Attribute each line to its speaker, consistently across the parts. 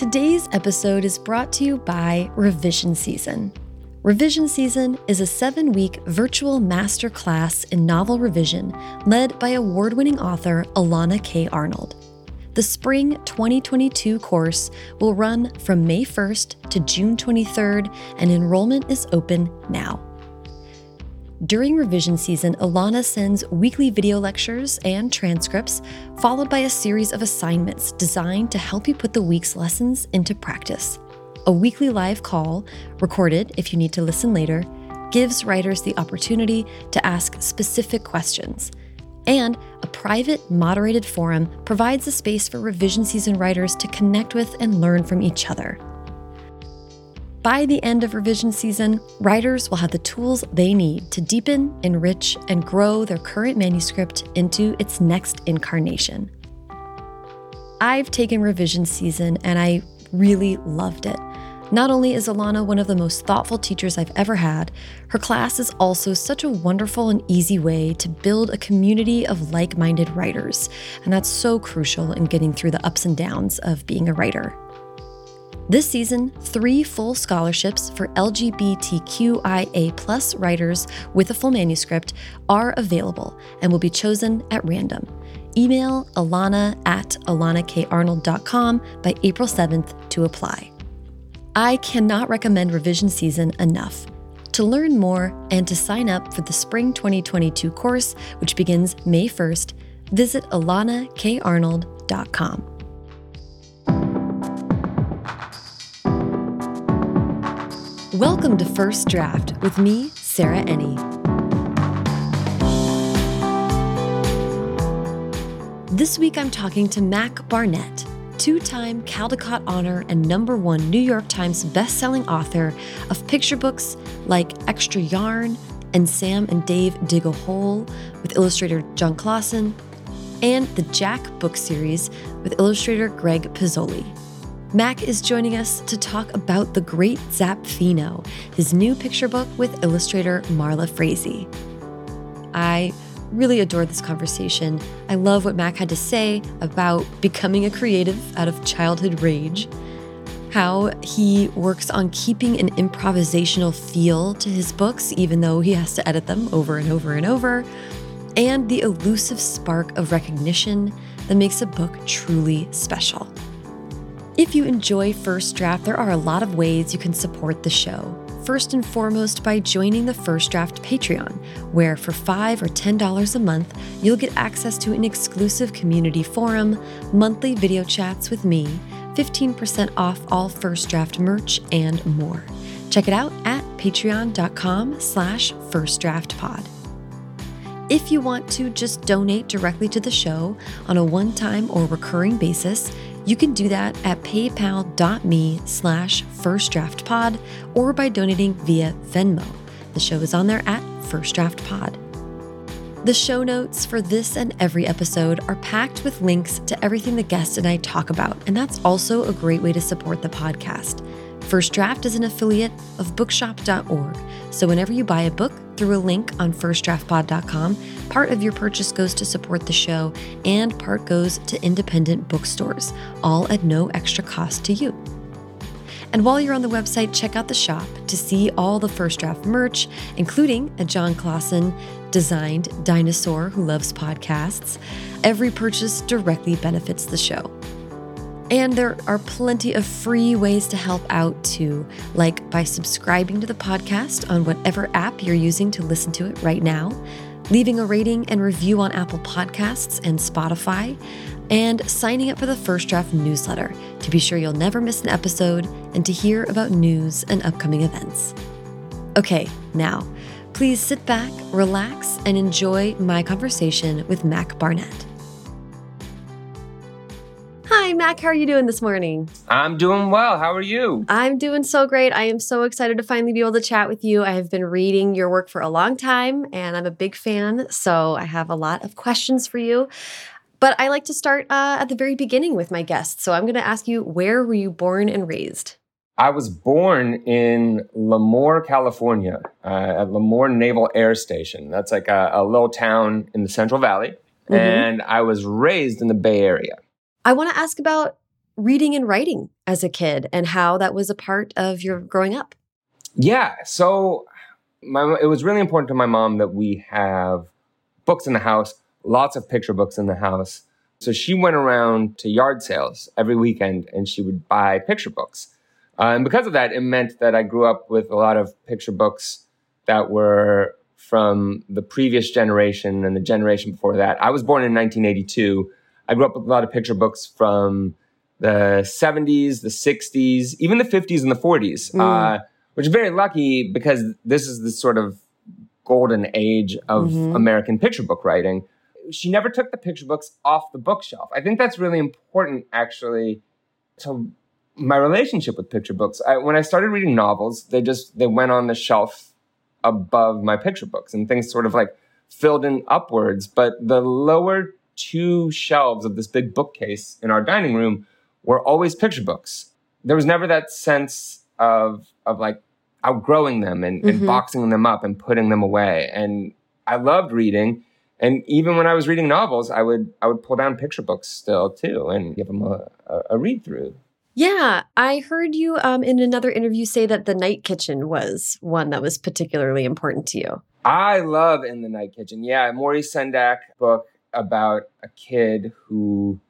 Speaker 1: Today's episode is brought to you by Revision Season. Revision Season is a seven week virtual masterclass in novel revision led by award winning author Elana K. Arnold. The spring 2022 course will run from May 1st to June 23rd, and enrollment is open now. During revision season, Elana sends weekly video lectures and transcripts, followed by a series of assignments designed to help you put the week's lessons into practice. A weekly live call, recorded if you need to listen later, gives writers the opportunity to ask specific questions. And a private, moderated forum provides a space for revision season writers to connect with and learn from each other. By the end of revision season, writers will have the tools they need to deepen, enrich, and grow their current manuscript into its next incarnation. I've taken revision season and I really loved it. Not only is Elana one of the most thoughtful teachers I've ever had, her class is also such a wonderful and easy way to build a community of like minded writers, and that's so crucial in getting through the ups and downs of being a writer. This season, three full scholarships for LGBTQIA writers with a full manuscript are available and will be chosen at random. Email alana at elanakarnold.com by April 7th to apply. I cannot recommend revision season enough. To learn more and to sign up for the Spring 2022 course, which begins May 1st, visit elanakarnold.com. Welcome to First Draft with me, Sarah Enni. This week I'm talking to Mac Barnett, two time Caldecott Honor and number one New York Times bestselling author of picture books like Extra Yarn and Sam and Dave Dig a Hole with illustrator Jon Klassen, and the Jack book series with illustrator Greg Pizzoli. Mac is joining us to talk about The Great Zapfino, his new picture book with illustrator Marla Frazee. I really adored this conversation. I love what Mac had to say about becoming a creative out of childhood rage, how he works on keeping an improvisational feel to his books, even though he has to edit them over and over and over, and the elusive spark of recognition that makes a book truly special. If you enjoy First Draft, there are a lot of ways you can support the show. First and foremost, by joining the First Draft Patreon, where for 5 or $10 a month, you'll get access to an exclusive community forum, monthly video chats with me, 15% off all First Draft merch, and more. Check it out at patreon.com slash firstdraftpod. If you want to just donate directly to the show on a one-time or recurring basis, you can do that at paypal.me slash firstdraftpod or by donating via Venmo. The show is on there at First Draft Pod. The show notes for this and every episode are packed with links to everything the guest and I talk about, and that's also a great way to support the podcast. First Draft is an affiliate of bookshop.org, so whenever you buy a book through a link on firstdraftpod.com, part of your purchase goes to support the show and part goes to independent bookstores, all at no extra cost to you. And while you're on the website, check out the shop to see all the First Draft merch, including a Jon Klassen designed dinosaur who loves podcasts. Every purchase directly benefits the show. And there are plenty of free ways to help out too, like by subscribing to the podcast on whatever app you're using to listen to it right now, leaving a rating and review on Apple Podcasts and Spotify, and signing up for the First Draft newsletter to be sure you'll never miss an episode and to hear about news and upcoming events. Okay, now, please sit back, relax, and enjoy my conversation with Mac Barnett. Hi, Mac. How are you doing this morning?
Speaker 2: I'm doing well. How are you?
Speaker 1: I'm doing so great. I am so excited to finally be able to chat with you. I have been reading your work for a long time and I'm a big fan. So I have a lot of questions for you. But I like to start uh, at the very beginning with my guests. So I'm going to ask you where were you born and raised?
Speaker 2: I was born in Lemoore, California, uh, at Lemoore Naval Air Station. That's like a, a little town in the Central Valley. Mm -hmm. And I was raised in the Bay Area.
Speaker 1: I want to ask about reading and writing as a kid and how that was a part of your growing up.
Speaker 2: Yeah. So my, it was really important to my mom that we have books in the house, lots of picture books in the house. So she went around to yard sales every weekend and she would buy picture books. Uh, and because of that, it meant that I grew up with a lot of picture books that were from the previous generation and the generation before that. I was born in 1982. I grew up with a lot of picture books from the 70s, the 60s, even the 50s and the 40s, mm. uh, which is very lucky because this is the sort of golden age of mm-hmm. American picture book writing. She never took the picture books off the bookshelf. I think that's really important, actually, to my relationship with picture books. I, when I started reading novels, they just they went on the shelf above my picture books, and things sort of like filled in upwards. But the lower two shelves of this big bookcase in our dining room were always picture books. There was never that sense of of like outgrowing them and, mm-hmm. and boxing them up and putting them away. And I loved reading. And even when I was reading novels, I would I would pull down picture books still too and give them a, a, a read through.
Speaker 1: Yeah, I heard you um, in another interview say that The Night Kitchen was one that was particularly important to you.
Speaker 2: I love In the Night Kitchen. Yeah, Maurice Sendak book about a kid who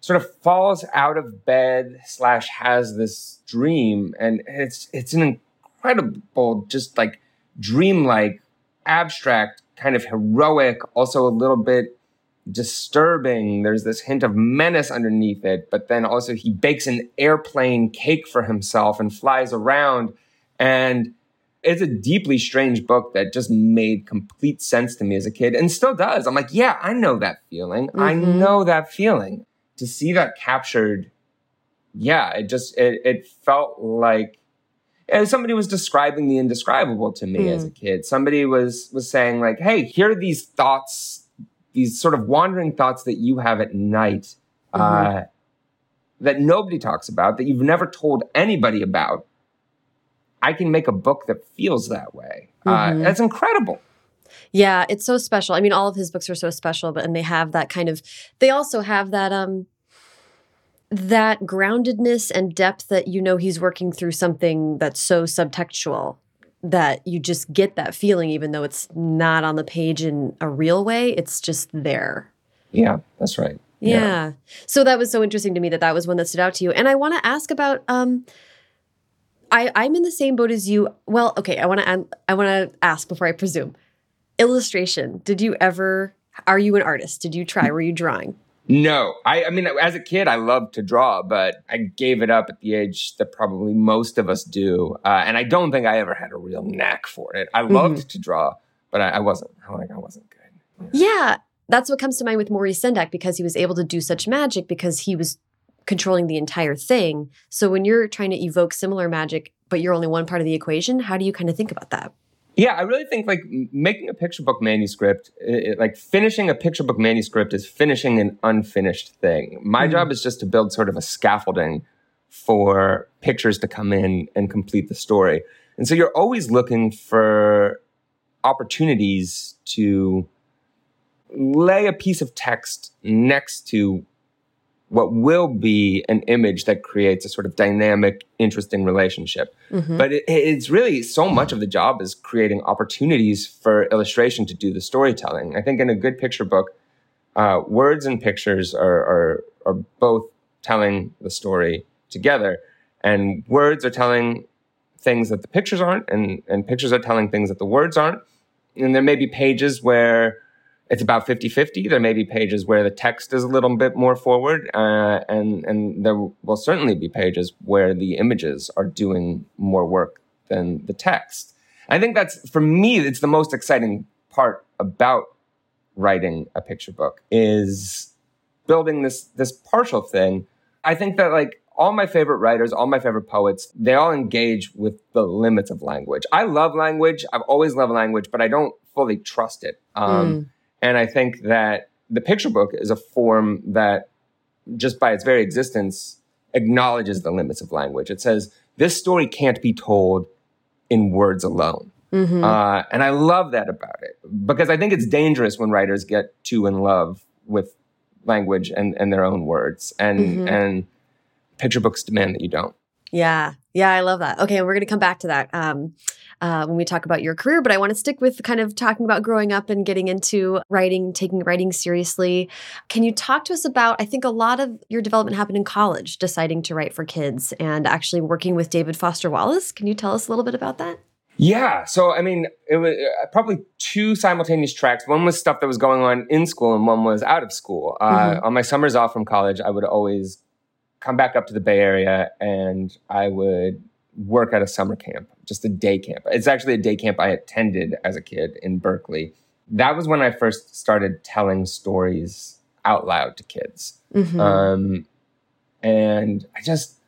Speaker 2: sort of falls out of bed slash has this dream and it's it's an incredible just like dreamlike abstract kind of heroic also a little bit disturbing. There's this hint of menace underneath it but then also he bakes an airplane cake for himself and flies around and it's a deeply strange book that just made complete sense to me as a kid and still does i'm like yeah i know that feeling mm-hmm. i know that feeling to see that captured, yeah, it just it, it felt like as somebody was describing the indescribable to me mm. as a kid. Somebody was was saying like, "Hey, here are these thoughts, these sort of wandering thoughts that you have at night mm-hmm. uh, that nobody talks about, that you've never told anybody about. I can make a book that feels that way. Uh, mm-hmm. Uh, that's incredible."
Speaker 1: Yeah, it's so special. I mean, all of his books are so special, but and they have that kind of they also have that um that groundedness and depth that you know he's working through something that's so subtextual that you just get that feeling even though it's not on the page in a real way, it's just there.
Speaker 2: Yeah, that's right.
Speaker 1: Yeah. yeah. So that was so interesting to me that that was one that stood out to you. And I want to ask about um I I'm in the same boat as you. Well, okay, I want to I want to ask before I presume illustration did you ever are you an artist did you try were you drawing
Speaker 2: no I, I mean as a kid i loved to draw but i gave it up at the age that probably most of us do uh, and i don't think i ever had a real knack for it i loved mm-hmm. to draw but I, I wasn't like i wasn't good
Speaker 1: yeah. yeah that's what comes to mind with maurice sendak because he was able to do such magic because he was controlling the entire thing so when you're trying to evoke similar magic but you're only one part of the equation how do you kind of think about that
Speaker 2: yeah, I really think like making a picture book manuscript, it, like finishing a picture book manuscript is finishing an unfinished thing. My mm-hmm. job is just to build sort of a scaffolding for pictures to come in and complete the story. And so you're always looking for opportunities to lay a piece of text next to what will be an image that creates a sort of dynamic, interesting relationship. Mm-hmm. But it, it's really so much of the job is creating opportunities for illustration to do the storytelling. I think in a good picture book, uh, words and pictures are, are, are both telling the story together, and words are telling things that the pictures aren't, and, and pictures are telling things that the words aren't. And there may be pages where it's about 50-50 there may be pages where the text is a little bit more forward uh, and and there will certainly be pages where the images are doing more work than the text i think that's for me it's the most exciting part about writing a picture book is building this this partial thing i think that like all my favorite writers, all my favorite poets, they all engage with the limits of language. I love language. I've always loved language, but I don't fully trust it. Um, mm. And I think that the picture book is a form that, just by its very existence, acknowledges the limits of language. It says, this story can't be told in words alone. Mm-hmm. Uh, and I love that about it because I think it's dangerous when writers get too in love with language and, and their own words. And, mm-hmm. and picture books demand that you don't.
Speaker 1: Yeah. Yeah, I love that. Okay, we're going to come back to that um, uh, when we talk about your career, but I want to stick with kind of talking about growing up and getting into writing, taking writing seriously. Can you talk to us about? I think a lot of your development happened in college, deciding to write for kids and actually working with David Foster Wallace. Can you tell us a little bit about that?
Speaker 2: Yeah. So, I mean, it was uh, probably two simultaneous tracks. One was stuff that was going on in school, and one was out of school. Uh, mm-hmm. On my summers off from college, I would always come back up to the Bay Area and I would work at a summer camp, just a day camp. It's actually a day camp I attended as a kid in Berkeley. That was when I first started telling stories out loud to kids. Mm-hmm. Um, and I just,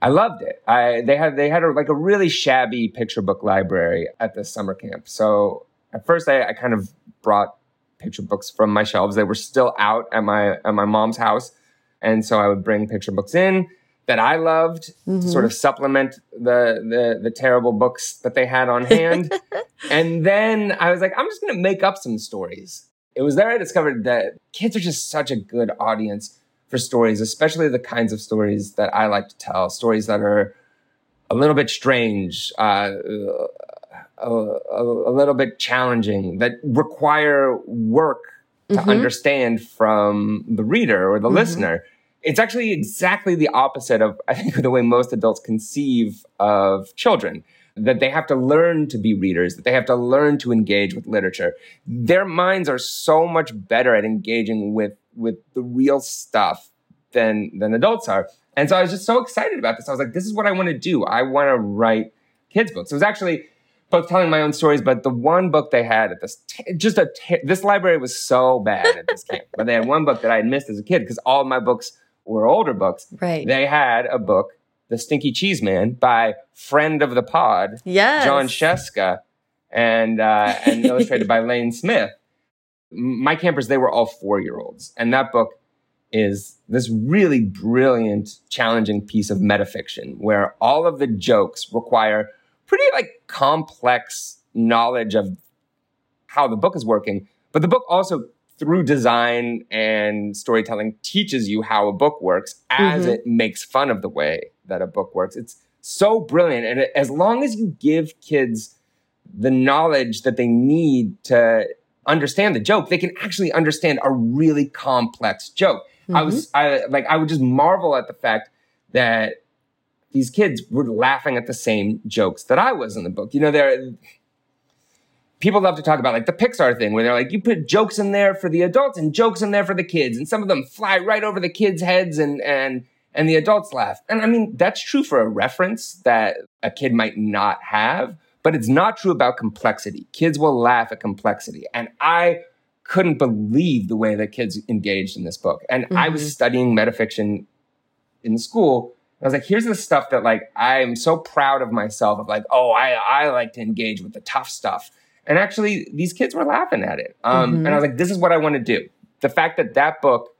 Speaker 2: I loved it. I they had they had a, like a really shabby picture book library at the summer camp. So at first I, I kind of brought picture books from my shelves. They were still out at my at my mom's house. And so I would bring picture books in that I loved mm-hmm. to sort of supplement the, the, the terrible books that they had on hand. and then I was like, I'm just going to make up some stories. It was there I discovered that kids are just such a good audience for stories, especially the kinds of stories that I like to tell, stories that are a little bit strange, uh, a, a, a, little bit challenging, that require work to mm-hmm. understand from the reader or the mm-hmm. listener. It's actually exactly the opposite of, I think, the way most adults conceive of children. That they have to learn to be readers, that they have to learn to engage with literature. Their minds are so much better at engaging with, with the real stuff than, than adults are. And so I was just so excited about this. I was like, this is what I want to do. I want to write kids' books. It was actually both telling my own stories, but the one book they had at this, t- just a, t- this library was so bad at this camp. But they had one book that I had missed as a kid because all my books were older books.
Speaker 1: Right.
Speaker 2: They had a book, The Stinky Cheese Man, by friend of the pod,
Speaker 1: yes.
Speaker 2: Jon Scieszka, and uh, and illustrated by Lane Smith. My campers, they were all four year olds, and that book is this really brilliant, challenging piece of metafiction where all of the jokes require pretty like complex knowledge of how the book is working. But the book also, through design and storytelling, teaches you how a book works as mm-hmm. it makes fun of the way that a book works. It's so brilliant. And as long as you give kids the knowledge that they need to understand the joke, they can actually understand a really complex joke. Mm-hmm. I was I like I would just marvel at the fact that these kids were laughing at the same jokes that I was in the book. You know, there people love to talk about like the Pixar thing where they're like, you put jokes in there for the adults and jokes in there for the kids, and some of them fly right over the kids' heads and and and the adults laugh. And I mean, that's true for a reference that a kid might not have, but it's not true about complexity. Kids will laugh at complexity. And I couldn't believe the way that kids engaged in this book. And mm-hmm. I was mm-hmm. studying metafiction in school I was like, here's the stuff that like I'm so proud of myself of like, oh, I I like to engage with the tough stuff. And actually, these kids were laughing at it. Um, mm-hmm. And I was like, this is what I want to do. The fact that that book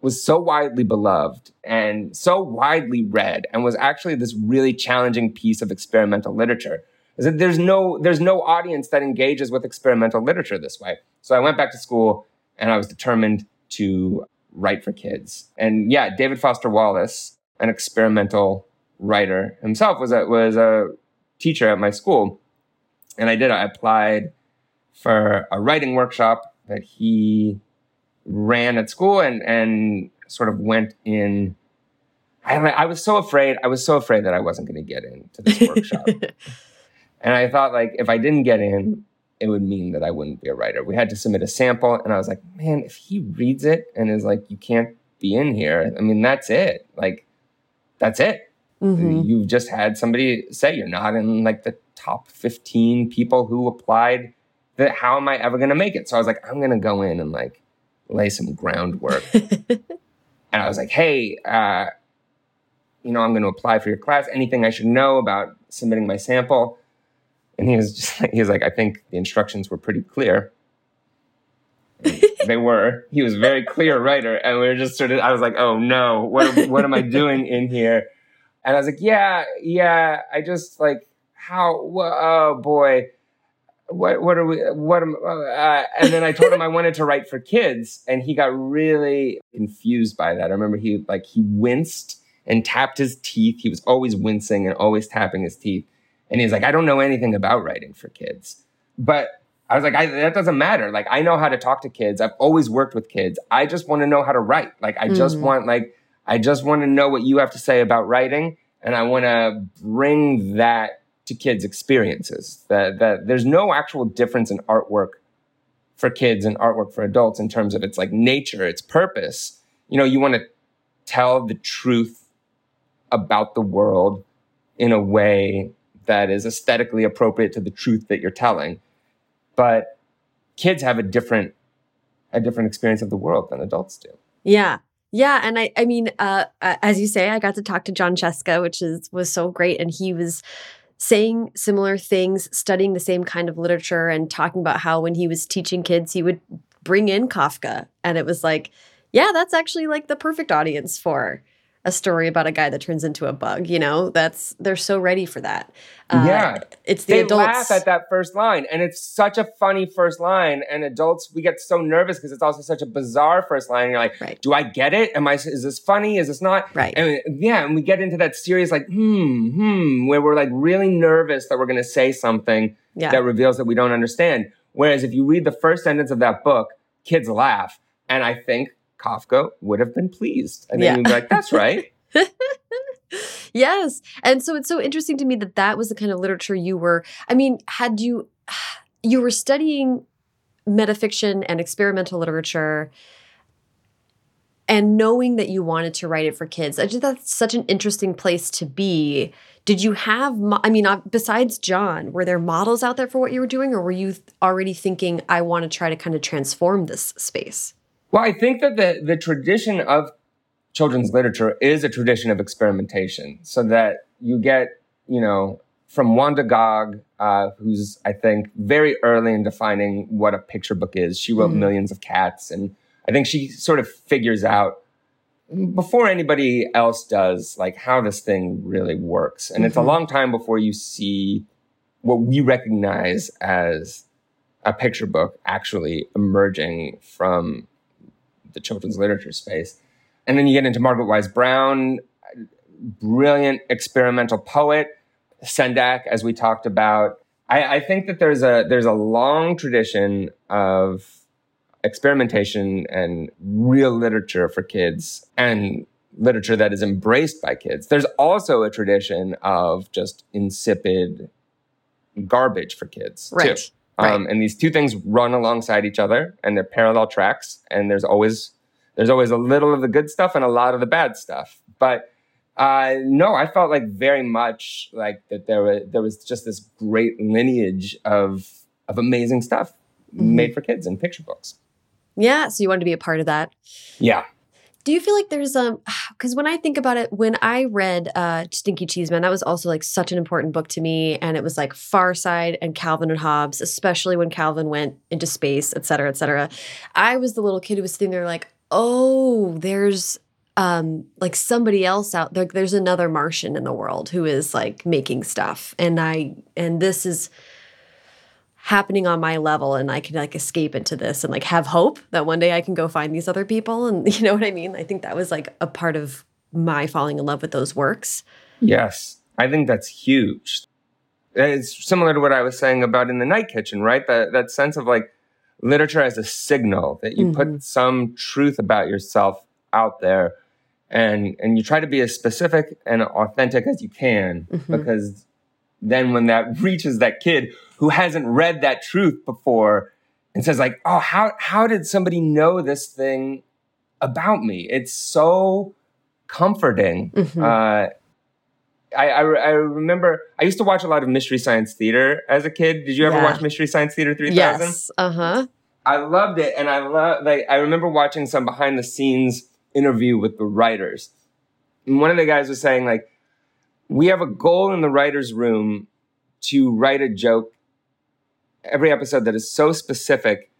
Speaker 2: was so widely beloved and so widely read and was actually this really challenging piece of experimental literature is that there's no there's no audience that engages with experimental literature this way. So I went back to school and I was determined to write for kids. And yeah, David Foster Wallace an experimental writer himself was a, was a teacher at my school. And I did, I applied for a writing workshop that he ran at school and, and sort of went in. I, I was so afraid. I was so afraid that I wasn't going to get into this workshop. and I thought like, if I didn't get in, it would mean that I wouldn't be a writer. We had to submit a sample. And I was like, man, if he reads it and is like, you can't be in here, I mean, that's it. Like, that's it. Mm-hmm. You've just had somebody say you're not in like the top 15 people who applied. That how am I ever going to make it? So I was like, I'm going to go in and like lay some groundwork. and I was like, hey, uh, you know, I'm going to apply for your class. Anything I should know about submitting my sample? And he was just like, he was like, I think the instructions were pretty clear. they were. He was a very clear writer, and we were just sort of. I was like, "Oh no, what what am I doing in here?" And I was like, "Yeah, yeah. I just like how. Oh boy, what what are we? What am? Uh, and then I told him I wanted to write for kids, and he got really confused by that. I remember he like he winced and tapped his teeth. He was always wincing and always tapping his teeth. And he's like, I don't know anything about writing for kids. But I was like, I, that doesn't matter. Like, I know how to talk to kids. I've always worked with kids. I just want to know how to write. Like, I just mm. want, like, I just want to know what you have to say about writing. And I want to bring that to kids' experiences. That, that there's no actual difference in artwork for kids and artwork for adults in terms of its like nature, its purpose. You know, you want to tell the truth about the world in a way that is aesthetically appropriate to the truth that you're telling. But kids have a different a different experience of the world than adults do.
Speaker 1: Yeah. Yeah, and I I mean uh, as you say I got to talk to Jon Scieszka which is was so great and he was saying similar things, studying the same kind of literature and talking about how when he was teaching kids he would bring in Kafka. And it was like yeah, that's actually like the perfect audience for a story about a guy that turns into a bug. You know, that's they're so ready for that.
Speaker 2: Uh, yeah,
Speaker 1: it's the
Speaker 2: they
Speaker 1: adults.
Speaker 2: laugh at that first line, and it's such a funny first line. And adults, we get so nervous because it's also such a bizarre first line. And you're like, right. do I get it? Am I? Is this funny? Is this not?
Speaker 1: Right.
Speaker 2: And yeah, and we get into that serious like hmm hmm, where we're like really nervous that we're going to say something yeah. that reveals that we don't understand. Whereas if you read the first sentence of that book, kids laugh, and I think Kafka would have been pleased. And then yeah. you'd be like, that's right.
Speaker 1: yes. And so it's so interesting to me that that was the kind of literature you were, I mean, had you, you were studying metafiction and experimental literature and knowing that you wanted to write it for kids i just that's such an interesting place to be did you have i mean besides Jon were there models out there for what you were doing or were you already thinking i want to try to kind of transform this space
Speaker 2: well, I think that the, the tradition of children's literature is a tradition of experimentation so that you get, you know, from Wanda Gág, uh, who's, I think, very early in defining what a picture book is. She wrote mm-hmm. Millions of Cats. And I think she sort of figures out before anybody else does, like how this thing really works. And mm-hmm. it's a mm-hmm. long time before you see what we recognize as a picture book actually emerging from the children's literature space. And then you get into Margaret Wise Brown, brilliant experimental poet, Sendak, as we talked about. I, I think that there's a there's a long tradition of experimentation and real literature for kids and literature that is embraced by kids. There's also a tradition of just insipid garbage for kids
Speaker 1: right.
Speaker 2: too. Right. Um, and these two things run alongside each other, and they're parallel tracks. And there's always there's always a little of the good stuff and a lot of the bad stuff. But uh, no, I felt like very much like that there was there was just this great lineage of of amazing stuff mm-hmm. made for kids in picture books.
Speaker 1: Yeah, so you wanted to be a part of that.
Speaker 2: Yeah.
Speaker 1: Do you feel like there's a um, because when I think about it, when I read uh, Stinky Cheese Man, that was also like such an important book to me, and it was like Far Side and Calvin and Hobbes, especially when Calvin went into space, et cetera, et cetera. I was the little kid who was sitting there like, oh, there's um like somebody else out there there's another martian in the world who is like making stuff and i and this is happening on my level and I can like escape into this and like have hope that one day I can go find these other people and you know what I mean? I think that was like a part of my falling in love with those works.
Speaker 2: Yes. I think that's huge. It's similar to what I was saying about in the night kitchen, right? That that sense of like literature as a signal that you mm-hmm. put some truth about yourself out there and and you try to be as specific and authentic as you can mm-hmm. because then when that reaches that kid who hasn't read that truth before and says like, "Oh, how how did somebody know this thing about me?" It's so comforting. Mm-hmm. Uh, I, I, I, remember I used to watch a lot of Mystery Science Theater as a kid. Did you ever yeah. watch Mystery Science Theater 3000?
Speaker 1: Yes. Uh huh.
Speaker 2: I loved it. And I love, like, I remember watching some behind the scenes interview with the writers. And one of the guys was saying, like, we have a goal in the writer's room to write a joke every episode that is so specific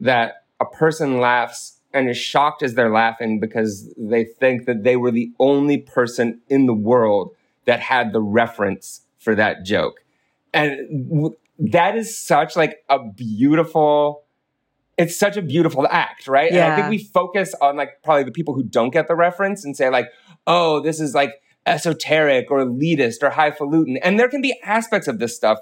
Speaker 2: that a person laughs and is shocked as they're laughing because they think that they were the only person in the world that had the reference for that joke. And that is such like a beautiful it's such a beautiful act, right?
Speaker 1: Yeah.
Speaker 2: And I think we focus on like probably the people who don't get the reference and say like, oh, this is like esoteric or elitist or highfalutin. And there can be aspects of this stuff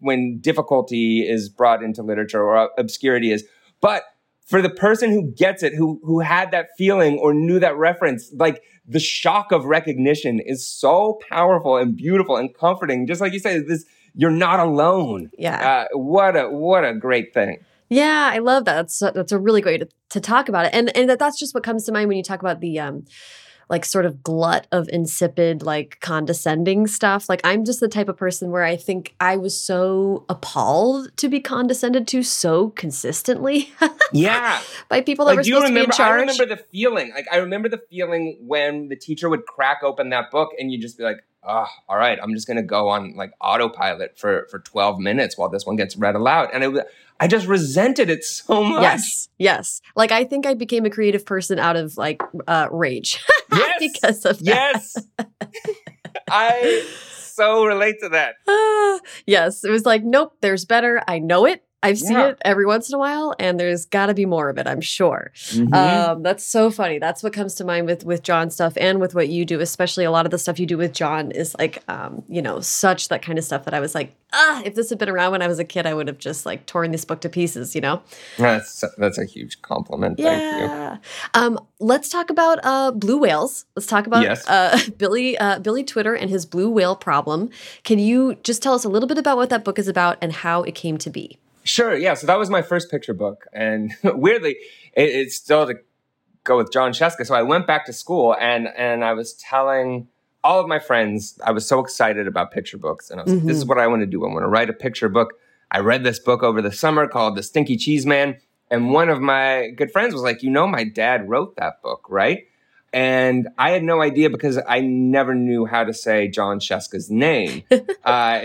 Speaker 2: when, difficulty is brought into literature or obscurity is. But for the person who gets it, who who had that feeling or knew that reference, like the shock of recognition is so powerful and beautiful and comforting. Just like you said, this you're not alone.
Speaker 1: Yeah.
Speaker 2: Uh, what a what a great thing.
Speaker 1: Yeah, I love that. That's that's a really great to, to talk about it, and and that, that's just what comes to mind when you talk about the um, like sort of glut of insipid, like condescending stuff. Like I'm just the type of person where I think I was so appalled to be condescended to so consistently.
Speaker 2: yeah,
Speaker 1: by people that
Speaker 2: like,
Speaker 1: were supposed
Speaker 2: remember,
Speaker 1: to be in charge.
Speaker 2: I remember the feeling. Like I remember the feeling when the teacher would crack open that book and you'd just be like, oh, all right, I'm just gonna go on like autopilot for for 12 minutes while this one gets read aloud. And it I just resented it so much.
Speaker 1: Yes, yes. Like I think I became a creative person out of like uh, rage.
Speaker 2: Yes,
Speaker 1: because of that.
Speaker 2: yes. I so relate to that.
Speaker 1: yes, it was like, nope, there's better. I know it. I've seen
Speaker 2: Yeah.
Speaker 1: it every once in a while, and there's got to be more of it. I'm sure.
Speaker 2: Mhm.
Speaker 1: Um, that's so funny. That's what comes to mind with with Jon stuff, and with what you do, especially a lot of the stuff you do with Jon is like, um, you know, such that kind of stuff that I was like, ah, if this had been around when I was a kid, I would have just like torn this book to pieces. You know?
Speaker 2: that's that's a huge compliment. Thank you.
Speaker 1: Yeah. Um, let's talk about uh, blue whales. Let's talk about
Speaker 2: Yes.
Speaker 1: uh, Billy uh, Billy Twitter and his blue whale problem. Can you just tell us a little bit about what that book is about and how it came to be?
Speaker 2: Sure, yeah. So that was my first picture book, and weirdly, it, it's still to go with Jon Scieszka. So I went back to school, and and I was telling all of my friends I was so excited about picture books, and I was like, "This is mm-hmm. what I want to do. I want to write a picture book." I read this book over the summer called The Stinky Cheese Man, and one of my good friends was like, "You know, my dad wrote that book, right?" And I had no idea because I never knew how to say Jon Scieszka's name. uh,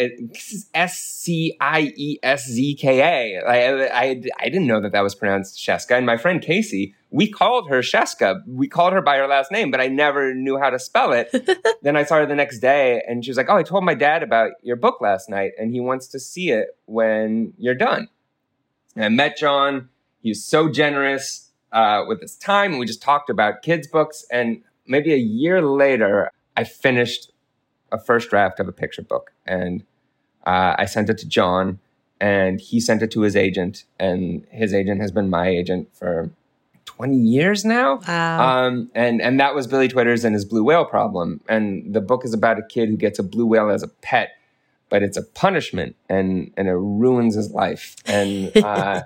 Speaker 2: S C I E S Z K A. I, I, I didn't know that that was pronounced Sheska. And my friend Casey, we called her Sheska. We called her by her last name, but I never knew how to spell it. then I saw her the next day and she was like, Oh, I told my dad about your book last night and he wants to see it when you're done. And I met John. He was so generous uh, with his time. And we just talked about kids' books. And maybe a year later, I finished a first draft of a picture book. And uh, I sent it to Jon, and he sent it to his agent. And his agent has been my agent for 20 years now.
Speaker 1: Wow.
Speaker 2: Um, and and that was Billy Twitters and his blue whale problem. And the book is about a kid who gets a blue whale as a pet, but it's a punishment, and and it ruins his life. And uh,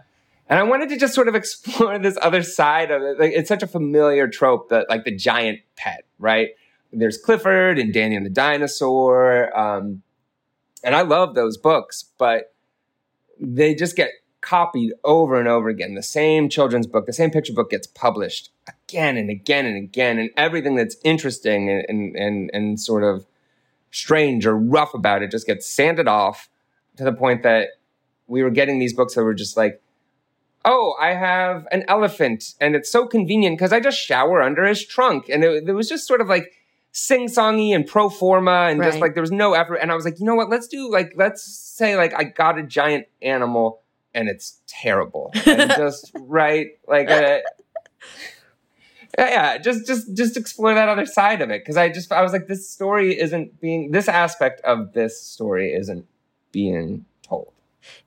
Speaker 2: and I wanted to just sort of explore this other side of it. Like, it's such a familiar trope that like the giant pet, right? There's Clifford and Danny and the dinosaur, um, and I love those books, but they just get copied over and over again. The same children's book, the same picture book gets published again and again and again, and everything that's interesting and and and, and sort of strange or rough about it just gets sanded off to the point that we were getting these books that were just like, oh, I have an elephant, and it's so convenient because I just shower under his trunk, and it, it was just sort of like sing-songy and pro forma and just like there was no effort and i was like you know what? Let's do like let's say like i got a giant animal and it's terrible. And just right like uh, yeah just just just explore that other side of it because i just i was like this story isn't being this aspect of this story isn't being told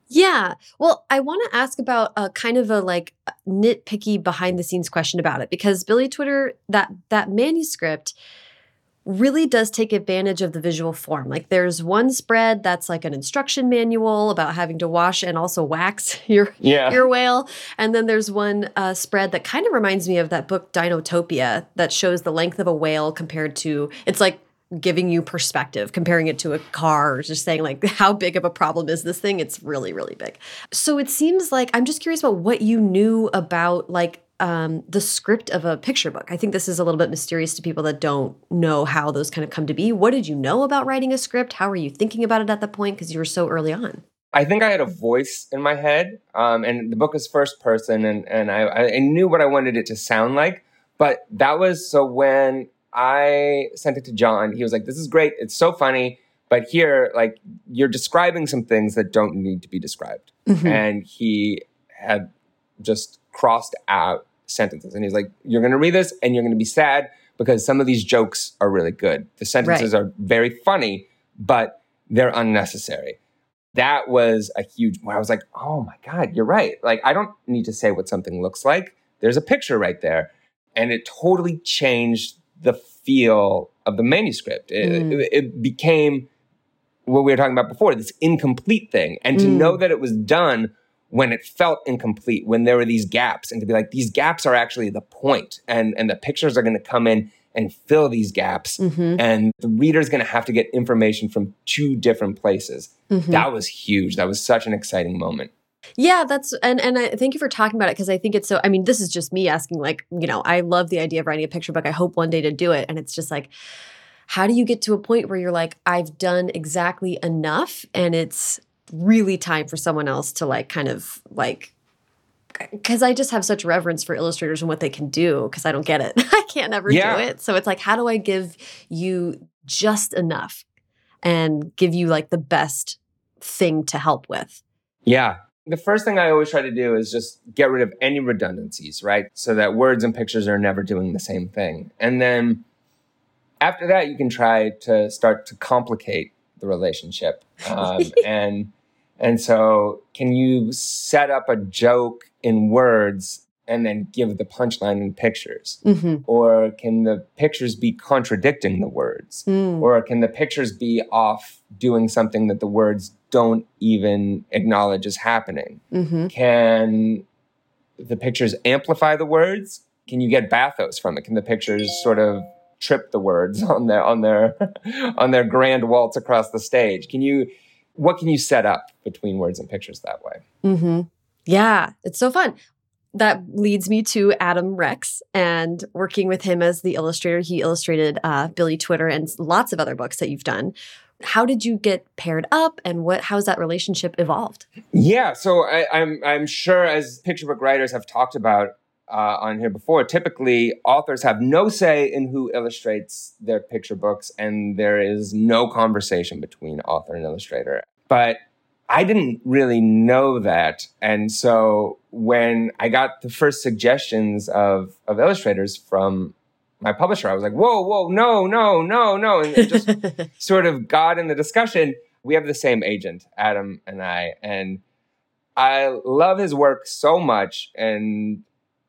Speaker 1: Yeah. Well, I want to ask about a kind of a like nitpicky behind the scenes question about it because Billy Twitter that that manuscript really does take advantage of the visual form. Like there's one spread that's like an instruction manual about having to wash and also wax your
Speaker 2: yeah
Speaker 1: your whale. And then there's one uh, spread that kind of reminds me of that book Dinotopia that shows the length of a whale compared to it's like giving you perspective, comparing it to a car, just saying like how big of a problem is this thing? It's really, really big. So it seems like I'm just curious about what you knew about like um, the script of a picture book. I think this is a little bit mysterious to people that don't know how those kind of come to be. What did you know about writing a script? How were you thinking about it at that point? Because you were so early on.
Speaker 2: I think I had a voice in my head, um, and the book is first person, and and I, I knew what I wanted it to sound like. But that was so when I sent it to Jon, he was like, "This is great. It's so funny, but here, like, you're describing some things that don't need to be described."
Speaker 1: Mhm.
Speaker 2: And he had just crossed out sentences. And he's like, You're going to read this and you're going to be sad because some of these jokes are really good. The sentences right. are very funny, but they're unnecessary. That was a huge, where I was like, Oh my God, you're right. Like, I don't need to say what something looks like. There's a picture right there. And it totally changed the feel of the manuscript. It, mm. it, it became what we were talking about before, this incomplete thing. And to mm. know that it was done when it felt incomplete, when there were these gaps, and to be like, these gaps are actually the point, and and the pictures are going to come in and fill these gaps, mm-hmm. and the reader's going to have to get information from two different places. Mm-hmm. That was huge. That was such an exciting moment.
Speaker 1: Yeah, that's and and I thank you for talking about it because I think it's so. I mean, this is just me asking. Like, you know, I love the idea of writing a picture book. I hope one day to do it, and it's just like how do you get to a point where you're like, I've done exactly enough and it's really time for someone else to like kind of like because I just have such reverence for illustrators and what they can do because I don't get it. I can't ever yeah. do it. So it's like, how do I give you just enough and give you like the best thing to help with?
Speaker 2: Yeah. The first thing I always try to do is just get rid of any redundancies, right? So that words and pictures are never doing the same thing. And then after that, you can try to start to complicate the relationship. Um, and and so, can you set up a joke in words and then give the punchline in pictures? Mm-hmm. Or can the pictures be contradicting the words? Mm. Or can the pictures be off doing something that the words don't even acknowledge is happening? Mm-hmm. Can the pictures amplify the words? Can you get bathos from it? Can the pictures sort of trip the words on their on their on their grand waltz across the stage. Can you what can you set up between words and pictures that way?
Speaker 1: Mm-hmm. Yeah, it's so fun. That leads me to Adam Rex and working with him as the illustrator. He illustrated uh, Billy Twitter and lots of other books that you've done. How did you get paired up, and what? How's that relationship evolved?
Speaker 2: Yeah, so I, I'm I'm sure as picture book writers have talked about, uh, on here before, typically authors have no say in who illustrates their picture books, and there is no conversation between author and illustrator. But I didn't really know that. And so when I got the first suggestions of, of illustrators from my publisher, I was like, whoa, whoa, no, no, no, no. And it just sort of got in the discussion. We have the same agent, Adam and I. And I love his work so much. And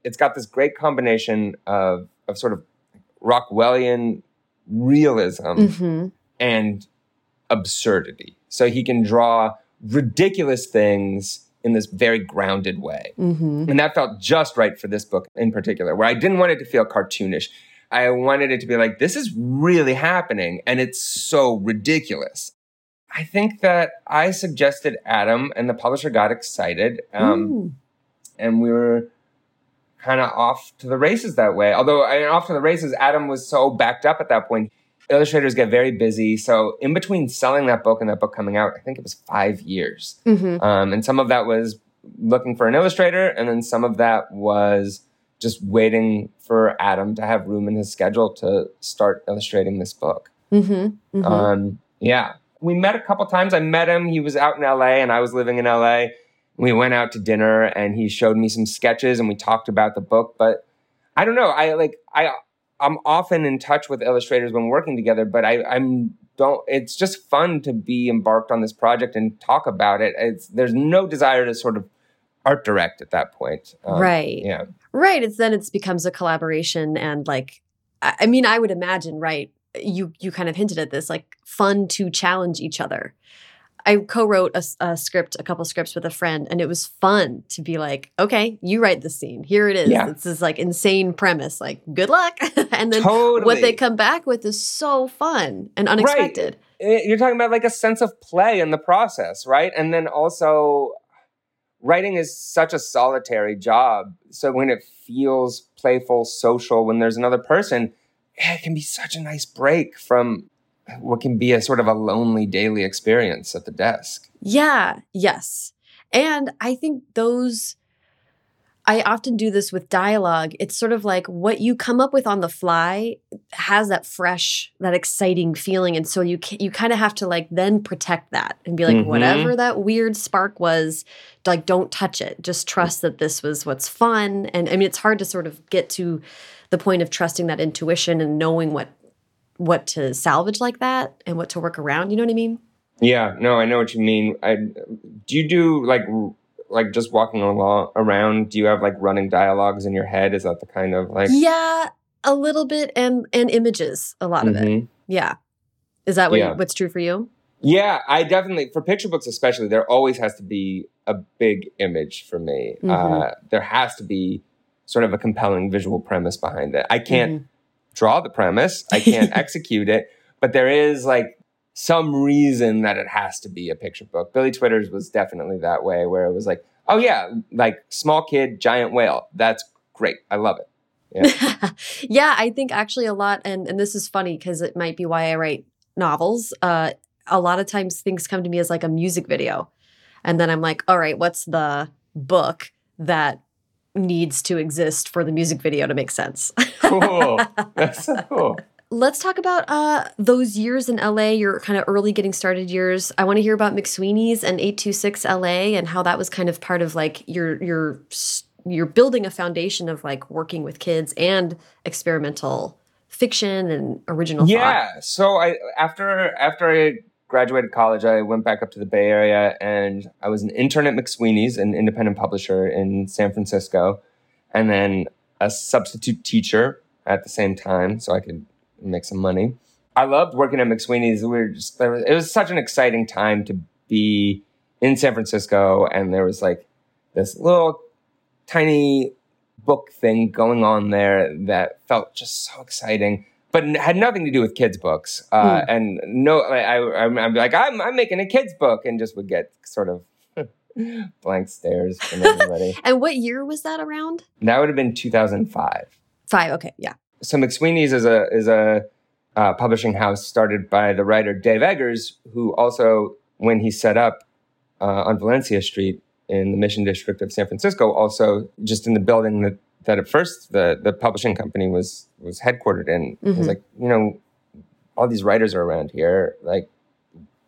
Speaker 2: it's got this great combination of of sort of Rockwellian realism mm-hmm. and absurdity. So he can draw ridiculous things in this very grounded way. Mm-hmm. And that felt just right for this book in particular, where I didn't want it to feel cartoonish. I wanted it to be like, this is really happening and it's so ridiculous. I think that I suggested Adam and the publisher got excited. Um, and we were kind of off to the races that way. Although I mean, off to the races, Adam was so backed up at that point. Illustrators get very busy. So in between selling that book and that book coming out, I think it was five years. Mm-hmm. Um, and some of that was looking for an illustrator, and then some of that was just waiting for Adam to have room in his schedule to start illustrating this book. Mm-hmm. Mm-hmm. Um, yeah, we met a couple times. I met him. He was out in LA, and I was living in LA we went out to dinner and he showed me some sketches and we talked about the book but i don't know i like i i'm often in touch with illustrators when working together but i i'm don't it's just fun to be embarked on this project and talk about it it's there's no desire to sort of art direct at that point
Speaker 1: um, right
Speaker 2: yeah
Speaker 1: right it's then it becomes a collaboration and like i mean i would imagine right you you kind of hinted at this like fun to challenge each other I co-wrote a, a, script, a couple scripts with a friend, and it was fun to be like, okay, you write the scene. Here it is. Yeah. It's this like insane premise. Like, good luck. and then totally. what they come back with is so fun and unexpected.
Speaker 2: Right. Eh, you're talking about like a sense of play in the process, right? And then also writing is such a solitary job. So when it feels playful, social, when there's another person, it can be such a nice break from what can be a sort of a lonely daily experience at the desk.
Speaker 1: Yeah, yes. And I think those I often do this with dialogue. It's sort of like what you come up with on the fly has that fresh, that exciting feeling, and so you you kind of have to like then protect that and be like, mm-hmm. whatever that weird spark was, like don't touch it. Just trust that this was what's fun. And I mean, it's hard to sort of get to the point of trusting that intuition and knowing what what to salvage like that and what to work around. You know what I mean?
Speaker 2: Yeah. No, I know what you mean. I do you do like like just walking along around do you have like running dialogues in your head is that the kind of like
Speaker 1: yeah a little bit and and images a lot mm-hmm. of it mm-hmm. yeah is that what yeah. what's true for you
Speaker 2: yeah i definitely for picture books especially there always has to be a big image for me mm-hmm. uh, there has to be sort of a compelling visual premise behind it i can't mm-hmm. draw the premise i can't execute it but there is like some reason that it has to be a picture book. Billy Twitters was definitely that way, where it was like, oh yeah, like small kid, giant whale. That's great. I love it.
Speaker 1: Yeah, yeah I think actually a lot, and and this is funny because it might be why I write novels. Uh, a lot of times things come to me as like a music video, and then I'm like, all right, what's the book that needs to exist for the music video to make sense?
Speaker 2: cool. That's so cool
Speaker 1: let's talk about uh, those years in LA, your kind of early getting started years. I want to hear about McSweeney's and 826 LA and how that was kind of part of like your your you're building a foundation of like working with kids and experimental fiction and original
Speaker 2: yeah thought. so i after after i graduated college i went back up to the bay area and i was an intern at mcsweeney's an independent publisher in san francisco and then a substitute teacher at the same time so i could make some money. I loved working at McSweeney's. We were just it was such an exciting time to be in San Francisco, and there was like this little tiny book thing going on there that felt just so exciting, but had nothing to do with kids' books. Uh, mm. And no, I, I, I'm like, I'm, I'm making a kids' book, and just would get sort of blank stares from everybody.
Speaker 1: and what year was that around?
Speaker 2: That would have been 2005.
Speaker 1: Five. Okay. Yeah
Speaker 2: so McSweeney's is a is a uh, publishing house started by the writer Dave Eggers, who also, when he set up uh, on Valencia Street in the Mission District of San Francisco, also just in the building that that at first the the publishing company was was headquartered in. Mm-hmm. was like, you know, all these writers are around here. Like,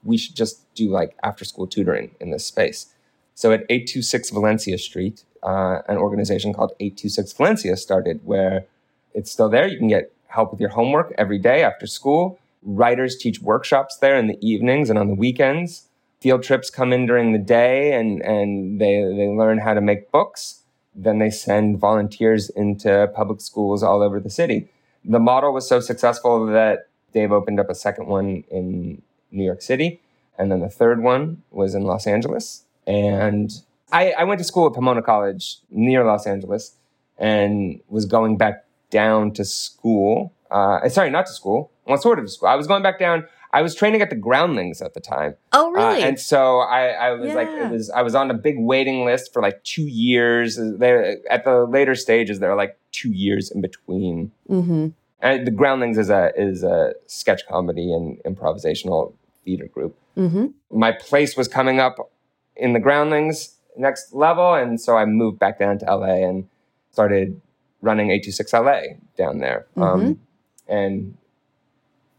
Speaker 2: we should just do like after school tutoring in this space. So at 826 Valencia Street, uh, an organization called 826 Valencia started where it's still there. You can get help with your homework every day after school. Writers teach workshops there in the evenings and on the weekends. Field trips come in during the day and, and they, they learn how to make books. Then they send volunteers into public schools all over the city. The model was so successful that Dave opened up a second one in New York City. And then the third one was in Los Angeles. And I, I went to school at Pomona College near Los Angeles and was going back down to school. Uh, sorry, not to school. Well, sort of to school. I was going back down. I was training at the Groundlings at the time.
Speaker 1: Oh, really?
Speaker 2: Uh, and so I, I was yeah. like, it was. I was on a big waiting list for like two years. There at the later stages, there are like two years in between. Mm-hmm. And the Groundlings is a is a sketch comedy and improvisational theater group. Mm-hmm. My place was coming up in the Groundlings next level, and so I moved back down to LA and started running 826LA down there. Mm-hmm. Um, and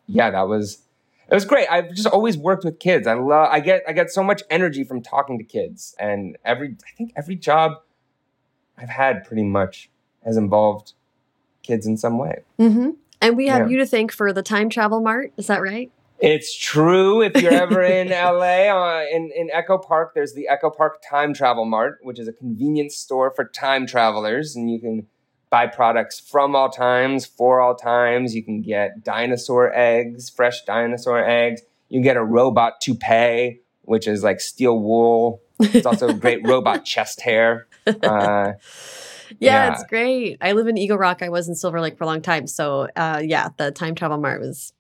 Speaker 2: yeah, that was it was great. I've just always worked with kids. I love I get I get so much energy from talking to kids. And every I think every job I've had pretty much has involved kids in some way.
Speaker 1: Mm-hmm. And we have yeah. you to thank for the time travel mart. Is that right?
Speaker 2: It's true. If you're ever in LA, uh, in, in Echo Park, there's the Echo Park Time Travel Mart, which is a convenience store for time travelers. And you can buy products from all times for all times. You can get dinosaur eggs, fresh dinosaur eggs. You can get a robot toupee, which is like steel wool. It's also great robot chest hair. Uh,
Speaker 1: yeah, yeah, it's great. I live in Eagle Rock. I was in Silver Lake for a long time. So, uh, yeah, the time travel mart was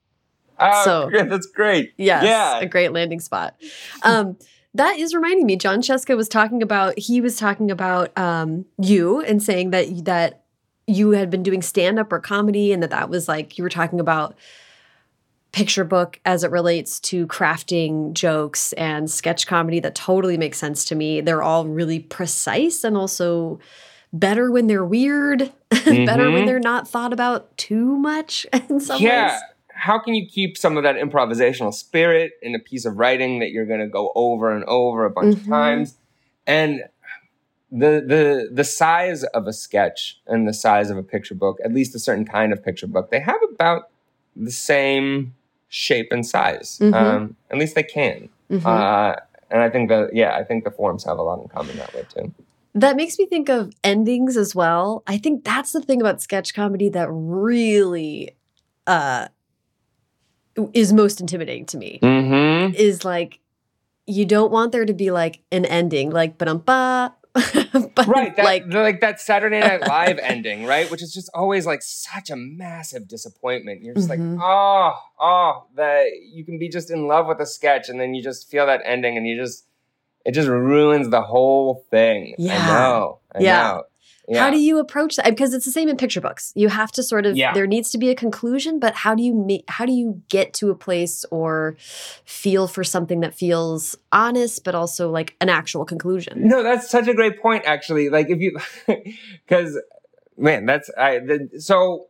Speaker 2: oh, so yeah, that's great.
Speaker 1: Yes,
Speaker 2: yeah,
Speaker 1: a great landing spot. Um, that is reminding me. Jon Scieszka was talking about. He was talking about um, you and saying that that you had been doing stand up or comedy and that that was like you were talking about picture book as it relates to crafting jokes and sketch comedy that totally makes sense to me. They're all really precise and also better when they're weird, mm-hmm. better when
Speaker 2: Mhm.
Speaker 1: they're not thought about too much in some
Speaker 2: yeah.
Speaker 1: ways.
Speaker 2: How can you keep some of that improvisational spirit in a piece of writing that you're going to go over and over a bunch
Speaker 1: Mhm.
Speaker 2: of times? And the the the size of a sketch and the size of a picture book, at least a certain kind of picture book, they have about the same shape and size.
Speaker 1: Mhm.
Speaker 2: Um, at least they can.
Speaker 1: Mhm.
Speaker 2: Uh, and I think that yeah, I think the forms have a lot in common that way too.
Speaker 1: That makes me think of endings as well. I think that's the thing about sketch comedy that really uh is most intimidating to me.
Speaker 2: Mm-hmm.
Speaker 1: Is like you don't want there to be like an ending, like ba ba but
Speaker 2: Right, that,
Speaker 1: like
Speaker 2: like that Saturday Night Live ending, right? Which is just always like such a massive disappointment. You're just
Speaker 1: Mhm.
Speaker 2: like, oh, oh, that you can be just in love with a sketch, and then you just feel that ending, and you just it just ruins the whole thing.
Speaker 1: Yeah.
Speaker 2: I know. I
Speaker 1: Yeah.
Speaker 2: know. Yeah.
Speaker 1: How do you approach that? Because it's the same in picture books. You have to sort of
Speaker 2: Yeah.
Speaker 1: there needs to be a conclusion, but how do you make how do you get to a place or feel for something that feels honest but also like an actual conclusion?
Speaker 2: No, that's such a great point, actually. Like if you, because man, that's I. The, so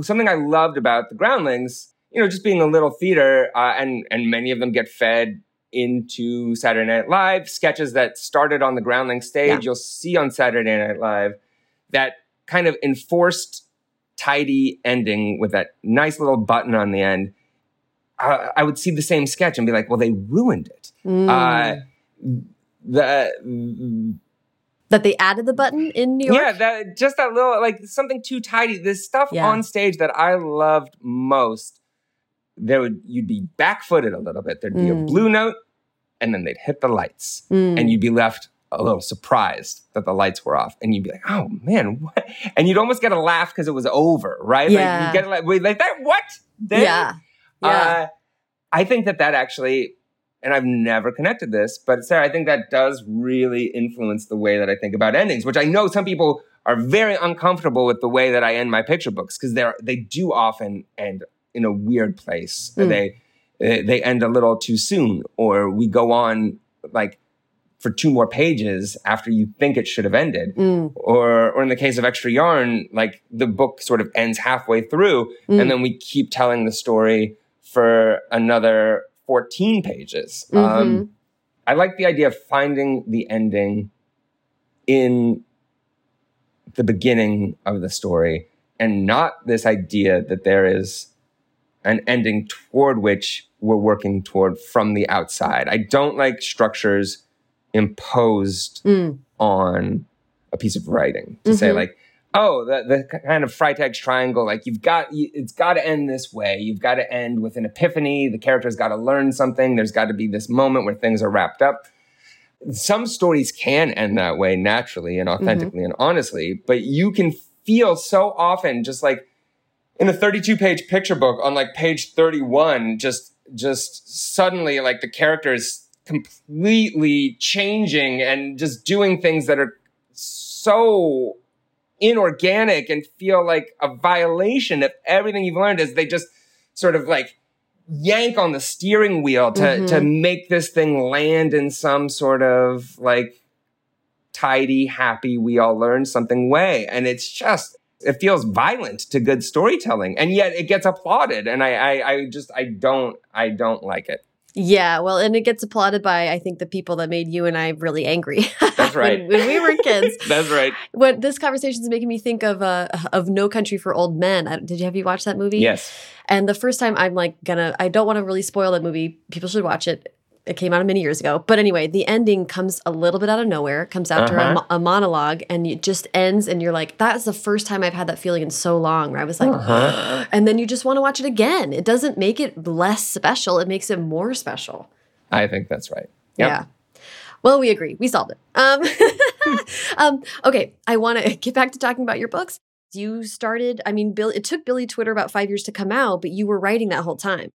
Speaker 2: something I loved about the Groundlings, you know, just being a little theater, uh, and and many of them get fed into Saturday Night Live sketches that started on the Groundling stage.
Speaker 1: Yeah.
Speaker 2: You'll see on Saturday Night Live that kind of enforced tidy ending with that nice little button on the end. Uh, I would see the same sketch and be like, well, they ruined it.
Speaker 1: Mm.
Speaker 2: Uh, the
Speaker 1: that they added the button in New York.
Speaker 2: yeah, that just that little like something too tidy. This stuff
Speaker 1: Yeah.
Speaker 2: on stage that I loved most. There would you'd be back-footed a little bit. There'd be a
Speaker 1: Mm.
Speaker 2: blue note, and then they'd hit the lights,
Speaker 1: Mm.
Speaker 2: and you'd be left a little surprised that the lights were off, and you'd be like, "Oh man!" What? And you'd almost get a laugh because it was over, right?
Speaker 1: Yeah.
Speaker 2: Like you get like, wait, like that. What? Then?
Speaker 1: yeah. Yeah.
Speaker 2: Uh, I think that that actually, and I've never connected this, but Sarah, I think that does really influence the way that I think about endings, which I know some people are very uncomfortable with the way that I end my picture books because they're they do often end in a weird place.
Speaker 1: Mm.
Speaker 2: They they end a little too soon, or we go on like for two more pages after you think it should have ended
Speaker 1: Mm.
Speaker 2: or or in the case of extra yarn like the book sort of ends halfway through
Speaker 1: Mm.
Speaker 2: and then we keep telling the story for another 14 pages
Speaker 1: Mhm.
Speaker 2: um, i like the idea of finding the ending in the beginning of the story and not this idea that there is an ending toward which we're working toward from the outside. I don't like structures imposed
Speaker 1: Mm.
Speaker 2: on a piece of writing to say
Speaker 1: Mhm.
Speaker 2: like oh the, the kind of Freytag triangle like you've got it's got to end this way. You've got to end with an epiphany. The character's got to learn something. There's got to be this moment where things are wrapped up. Some stories can end that way naturally and authentically and honestly but you can feel so often just like in a 32 page picture book on like page 31 just just suddenly like the character is completely changing and just doing things that are so inorganic and feel like a violation of everything you've learned is they just sort of like yank on the steering wheel to
Speaker 1: Mhm.
Speaker 2: to make this thing land in some sort of like tidy happy we all learned something way and it's just it feels violent to good storytelling and yet it gets applauded and I, I i just i don't i don't like it
Speaker 1: Yeah, well, and it gets applauded by I think the people that made you and I really angry.
Speaker 2: That's right.
Speaker 1: when, when we were kids.
Speaker 2: that's right
Speaker 1: What this conversation is making me think of uh, of No Country for Old Men. I, did you have you watched that movie?
Speaker 2: yes
Speaker 1: And the first time I'm like gonna, I don't want to really spoil that movie. People should watch it. It came out many years ago. But anyway, the ending comes a little bit out of nowhere. It comes after a,
Speaker 2: Uh-huh.
Speaker 1: a monologue and it just ends. And you're like, that is the first time I've had that feeling in so long where I was like,
Speaker 2: Uh-huh.
Speaker 1: and then you just want to watch it again. It doesn't make it less special, it makes it more special.
Speaker 2: i think that's right Yep.
Speaker 1: Yeah. Well, we agree. We solved it. Um, um, okay, I want to get back to talking about your books. You started, I mean, Bill, it took Billy Twitter about five years to come out, but you were writing that whole time.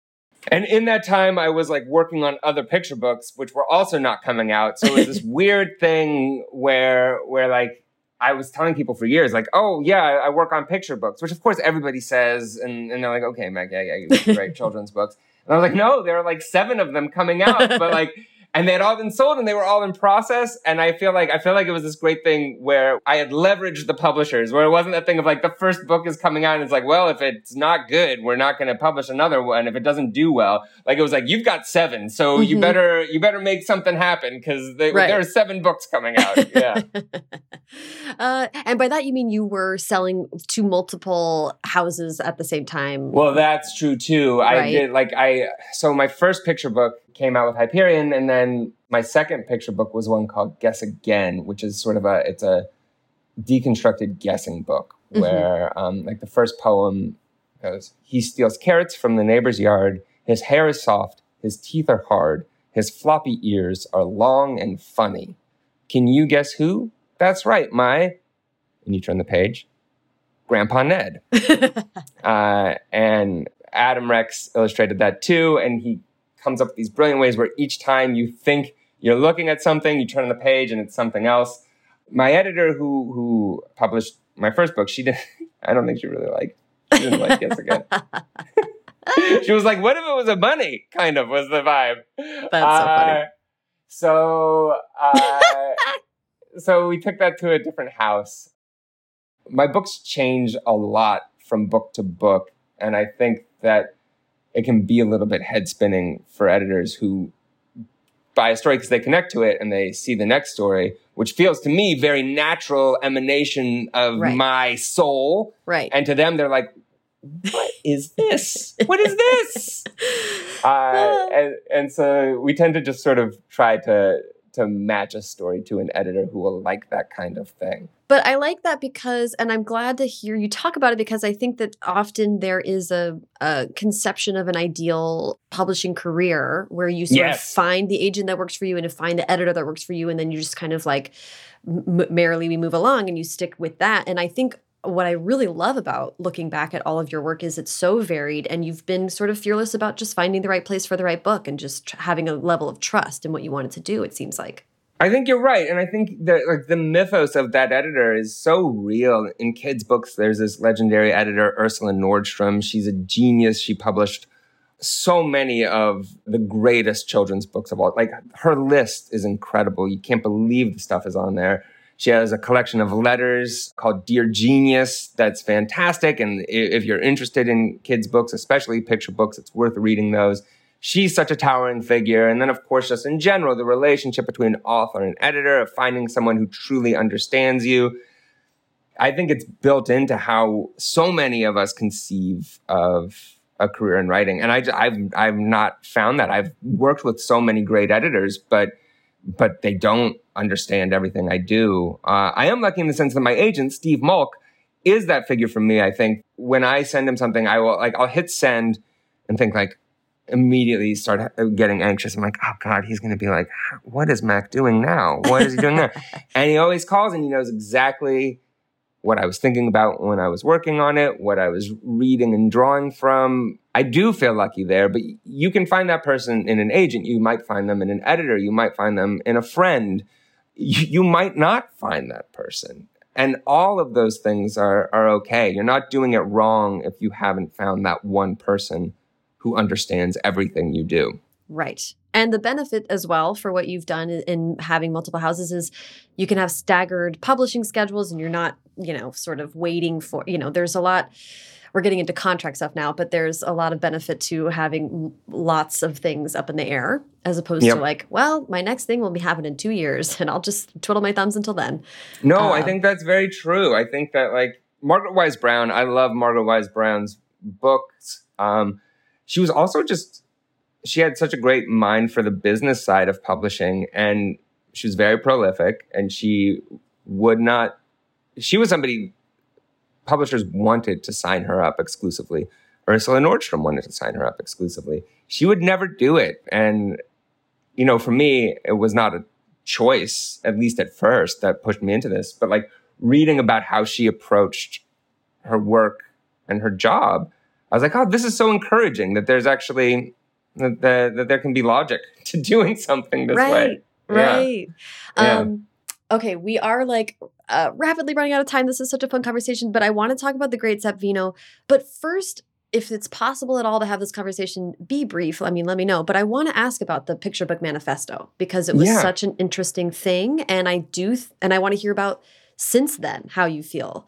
Speaker 2: And in that time, I was like working on other picture books, which were also not coming out. So it was this weird thing where, where like, I was telling people for years, like, oh yeah, I, work on picture books, which of course everybody says, and, and they're like, okay, Mac, yeah, yeah, you write children's books. And I was like, no, there are like seven of them coming out, but like, and they had all been sold and they were all in process. And I feel like I feel like it was this great thing where I had leveraged the publishers, where it wasn't that thing of like the first book is coming out and it's like, well, if it's not good, we're not going to publish another one. If it doesn't do well, like it was like you've got seven, so mm-hmm. you better you better make something happen because right. there are seven books coming out. Yeah.
Speaker 1: uh, and by that you mean you were selling to multiple houses at the same time.
Speaker 2: Well, that's true too. Right. I did like I so my first picture book came out with Hyperion, and then my second picture book was one called Guess Again, which is sort of a it's a deconstructed guessing book mm-hmm. where um, like the first poem goes, he steals carrots from the neighbor's yard. His hair is soft, his teeth are hard, his floppy ears are long and funny. Can you guess who? That's right, my. And you turn the page. Grandpa Ned. uh, and Adam Rex illustrated that too, and he comes up with these brilliant ways where each time you think you're looking at something, you turn the page and it's something else. My editor, who who published my first book, she didn't I don't think she really liked. She didn't like Guess Again. she was like, "What if it was a bunny?" Kind of was the vibe.
Speaker 1: That's uh, so funny.
Speaker 2: So, uh, so we took that to a different house. My books change a lot from book to book, and I think that it can be a little bit head spinning for editors who buy a story because they connect to it and they see the next story, which feels to me very natural emanation of right. my soul.
Speaker 1: Right.
Speaker 2: And to them, they're like, what is this? what is this? uh, and, and so we tend to just sort of try to to match a story to an editor who will like that kind of thing.
Speaker 1: But I like that because, and I'm glad to hear you talk about it because I think that often there is a, a conception of an ideal publishing career where you sort yes. of find the agent that works for you and to find the editor that works for you, and then you just kind of like merrily we move along and you stick with that. And I think what I really love about looking back at all of your work is it's so varied and you've been sort of fearless about just finding the right place for the right book and just having a level of trust in what you wanted to do, it seems like.
Speaker 2: I think you're right. And I think that like the mythos of that editor is so real. In kids' books, there's this legendary editor, Ursula Nordstrom. She's a genius. She published so many of the greatest children's books of all. Like her list is incredible. You can't believe the stuff is on there. She has a collection of letters called Dear Genius that's fantastic. And if you're interested in kids' books, especially picture books, it's worth reading those. She's such a towering figure. And then, of course, just in general, the relationship between author and editor, of finding someone who truly understands you. I think it's built into how so many of us conceive of a career in writing. And I, I've, I've not found that. I've worked with so many great editors, but but they don't understand everything I do. Uh, I am lucky in the sense that my agent, Steve Malk, is that figure for me. I think when I send him something, I will like I'll hit send and think like immediately start getting anxious. I'm like, oh God, he's going to be like, what is Mac doing now? What is he doing now? and he always calls and he knows exactly what I was thinking about when I was working on it, what I was reading and drawing from. I do feel lucky there, but you can find that person in an agent. You might find them in an editor. You might find them in a friend. You, might not find that person. And all of those things are, are okay. You're not doing it wrong if you haven't found that one person who understands everything you do.
Speaker 1: Right. And the benefit as well for what you've done in having multiple houses is you can have staggered publishing schedules and you're not, you know, sort of waiting for, you know, there's a lot we're getting into contract stuff now, but there's a lot of benefit to having lots of things up in the air as opposed yep. to like, well, my next thing will be happening in two years and I'll just twiddle my thumbs until then.
Speaker 2: No, uh, I think that's very true. I think that like Margaret Wise Brown, I love Margaret Wise Brown's books. Um, she was also just she had such a great mind for the business side of publishing and she was very prolific and she would not she was somebody publishers wanted to sign her up exclusively. Ursula nordstrom wanted to sign her up exclusively. She would never do it and you know for me it was not a choice at least at first that pushed me into this but like reading about how she approached her work and her job i was like oh this is so encouraging that there's actually that, that, that there can be logic to doing something this
Speaker 1: right,
Speaker 2: way.
Speaker 1: Right. Yeah. Um, okay, we are like uh, rapidly running out of time. This is such a fun conversation, but I want to talk about the great Zapfino. But first, if it's possible at all to have this conversation be brief, I mean, let me know. But I want to ask about the Picture Book Manifesto because it was
Speaker 2: Yeah.
Speaker 1: such an interesting thing. And I do, th- and I want to hear about since then how you feel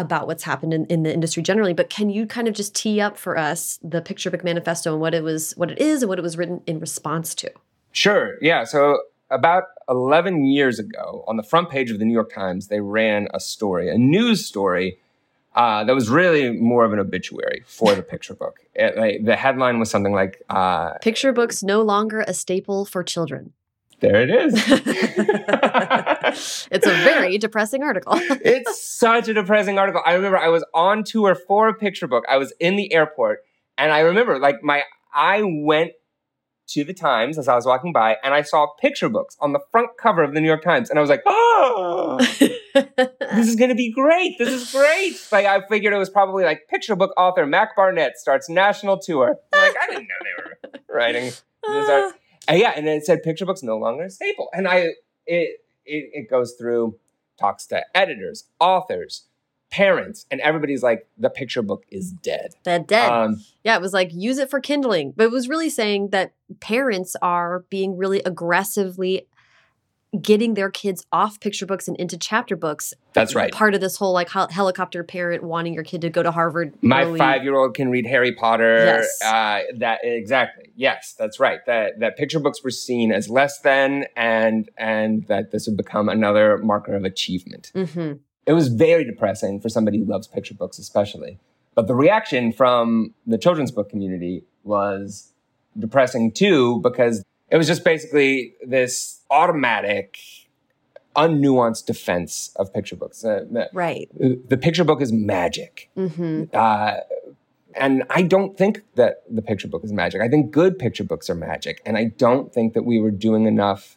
Speaker 1: about what's happened in, in the industry generally. But can you kind of just tee up for us the Picture Book Manifesto and what it was, what it is, and what it was written in response to?
Speaker 2: Sure. Yeah. So about 11 years ago, on the front page of the New York Times, they ran a story, a news story uh, that was really more of an obituary for the picture book. It, like, the headline was something like, uh,
Speaker 1: Picture books no longer a staple for children.
Speaker 2: "There it is."
Speaker 1: it's a very depressing article.
Speaker 2: it's such a depressing article. I remember I was on tour for a picture book. I was in the airport, and I remember like my I went to the Times as I was walking by, and I saw picture books on the front cover of the New York Times, and I was like, "Oh, this is gonna be great! This is great!" Like I figured it was probably like picture book author Mac Barnett starts national tour. Like I didn't know they were writing this uh, art. And yeah, and it said picture books no longer a staple. And I it it, it goes through talks to editors, authors, parents, and everybody's like, the picture book is dead.
Speaker 1: They're dead.
Speaker 2: Um,
Speaker 1: yeah, it was like use it for kindling, but it was really saying that parents are being really aggressively getting their kids off picture books and into chapter books.
Speaker 2: that's right.
Speaker 1: Part of this whole like hel- helicopter parent wanting your kid to go to Harvard.
Speaker 2: My
Speaker 1: early.
Speaker 2: five-year-old can read Harry Potter.
Speaker 1: Yes.
Speaker 2: Uh, that exactly. Yes, that's right. That that picture books were seen as less than, and and that this would become another marker of achievement.
Speaker 1: Mhm.
Speaker 2: it was very depressing for somebody who loves picture books, especially. But the reaction from the children's book community was depressing too, because it was just basically this automatic, unnuanced defense of picture books. Uh,
Speaker 1: Right.
Speaker 2: the picture book is magic.
Speaker 1: hmm
Speaker 2: Uh, and I don't think that the picture book is magic. I think good picture books are magic. And I don't think that we were doing enough,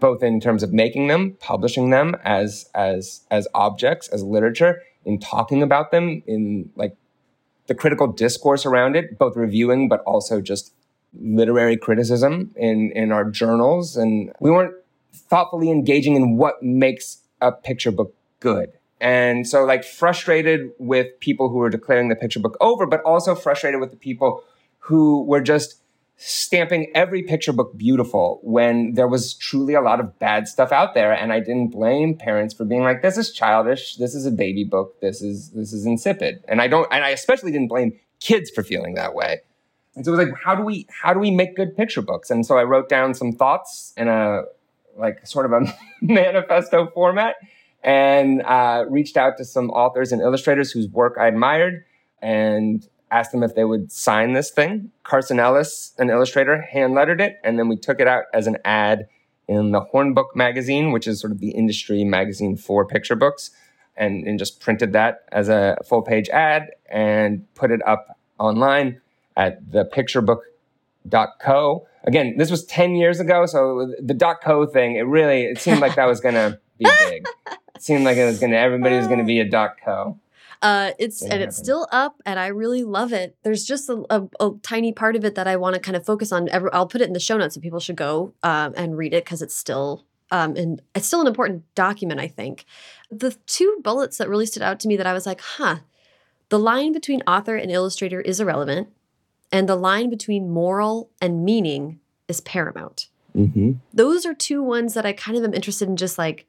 Speaker 2: both in terms of making them, publishing them as as as objects, as literature, in talking about them, in like the critical discourse around it, both reviewing but also just literary criticism in in our journals. And we weren't thoughtfully engaging in what makes a picture book good. And so, like, frustrated with people who were declaring the picture book over, but also frustrated with the people who were just stamping every picture book beautiful when there was truly a lot of bad stuff out there. And I didn't blame parents for being like, this is childish. This is a baby book. This is, this is insipid. And I don't, and I especially didn't blame kids for feeling that way. And so it was like, how do we, how do we make good picture books? And so I wrote down some thoughts in a, like sort of a manifesto format and uh, reached out to some authors and illustrators whose work I admired and asked them if they would sign this thing. Carson Ellis, an illustrator, hand lettered it, and then we took it out as an ad in the Hornbook magazine, which is sort of the industry magazine for picture books, and, and just printed that as a full page ad and put it up online at the picturebook.co. Again, this was 10 years ago, so the .co thing, it really, it seemed like that was going to be big. It seemed like it was going to, everybody was going to be a .co.
Speaker 1: Uh, it's and it's still up, and I really love it. There's just a, a, a tiny part of it that I want to kind of focus on. I'll put it in the show notes, so people should go um, and read it because it's still um, and it's still an important document. I think the two bullets that really stood out to me that I was like, huh, the line between author and illustrator is irrelevant, and the line between moral and meaning is paramount.
Speaker 2: Mm-hmm.
Speaker 1: Those are two ones that I kind of am interested in. Just like,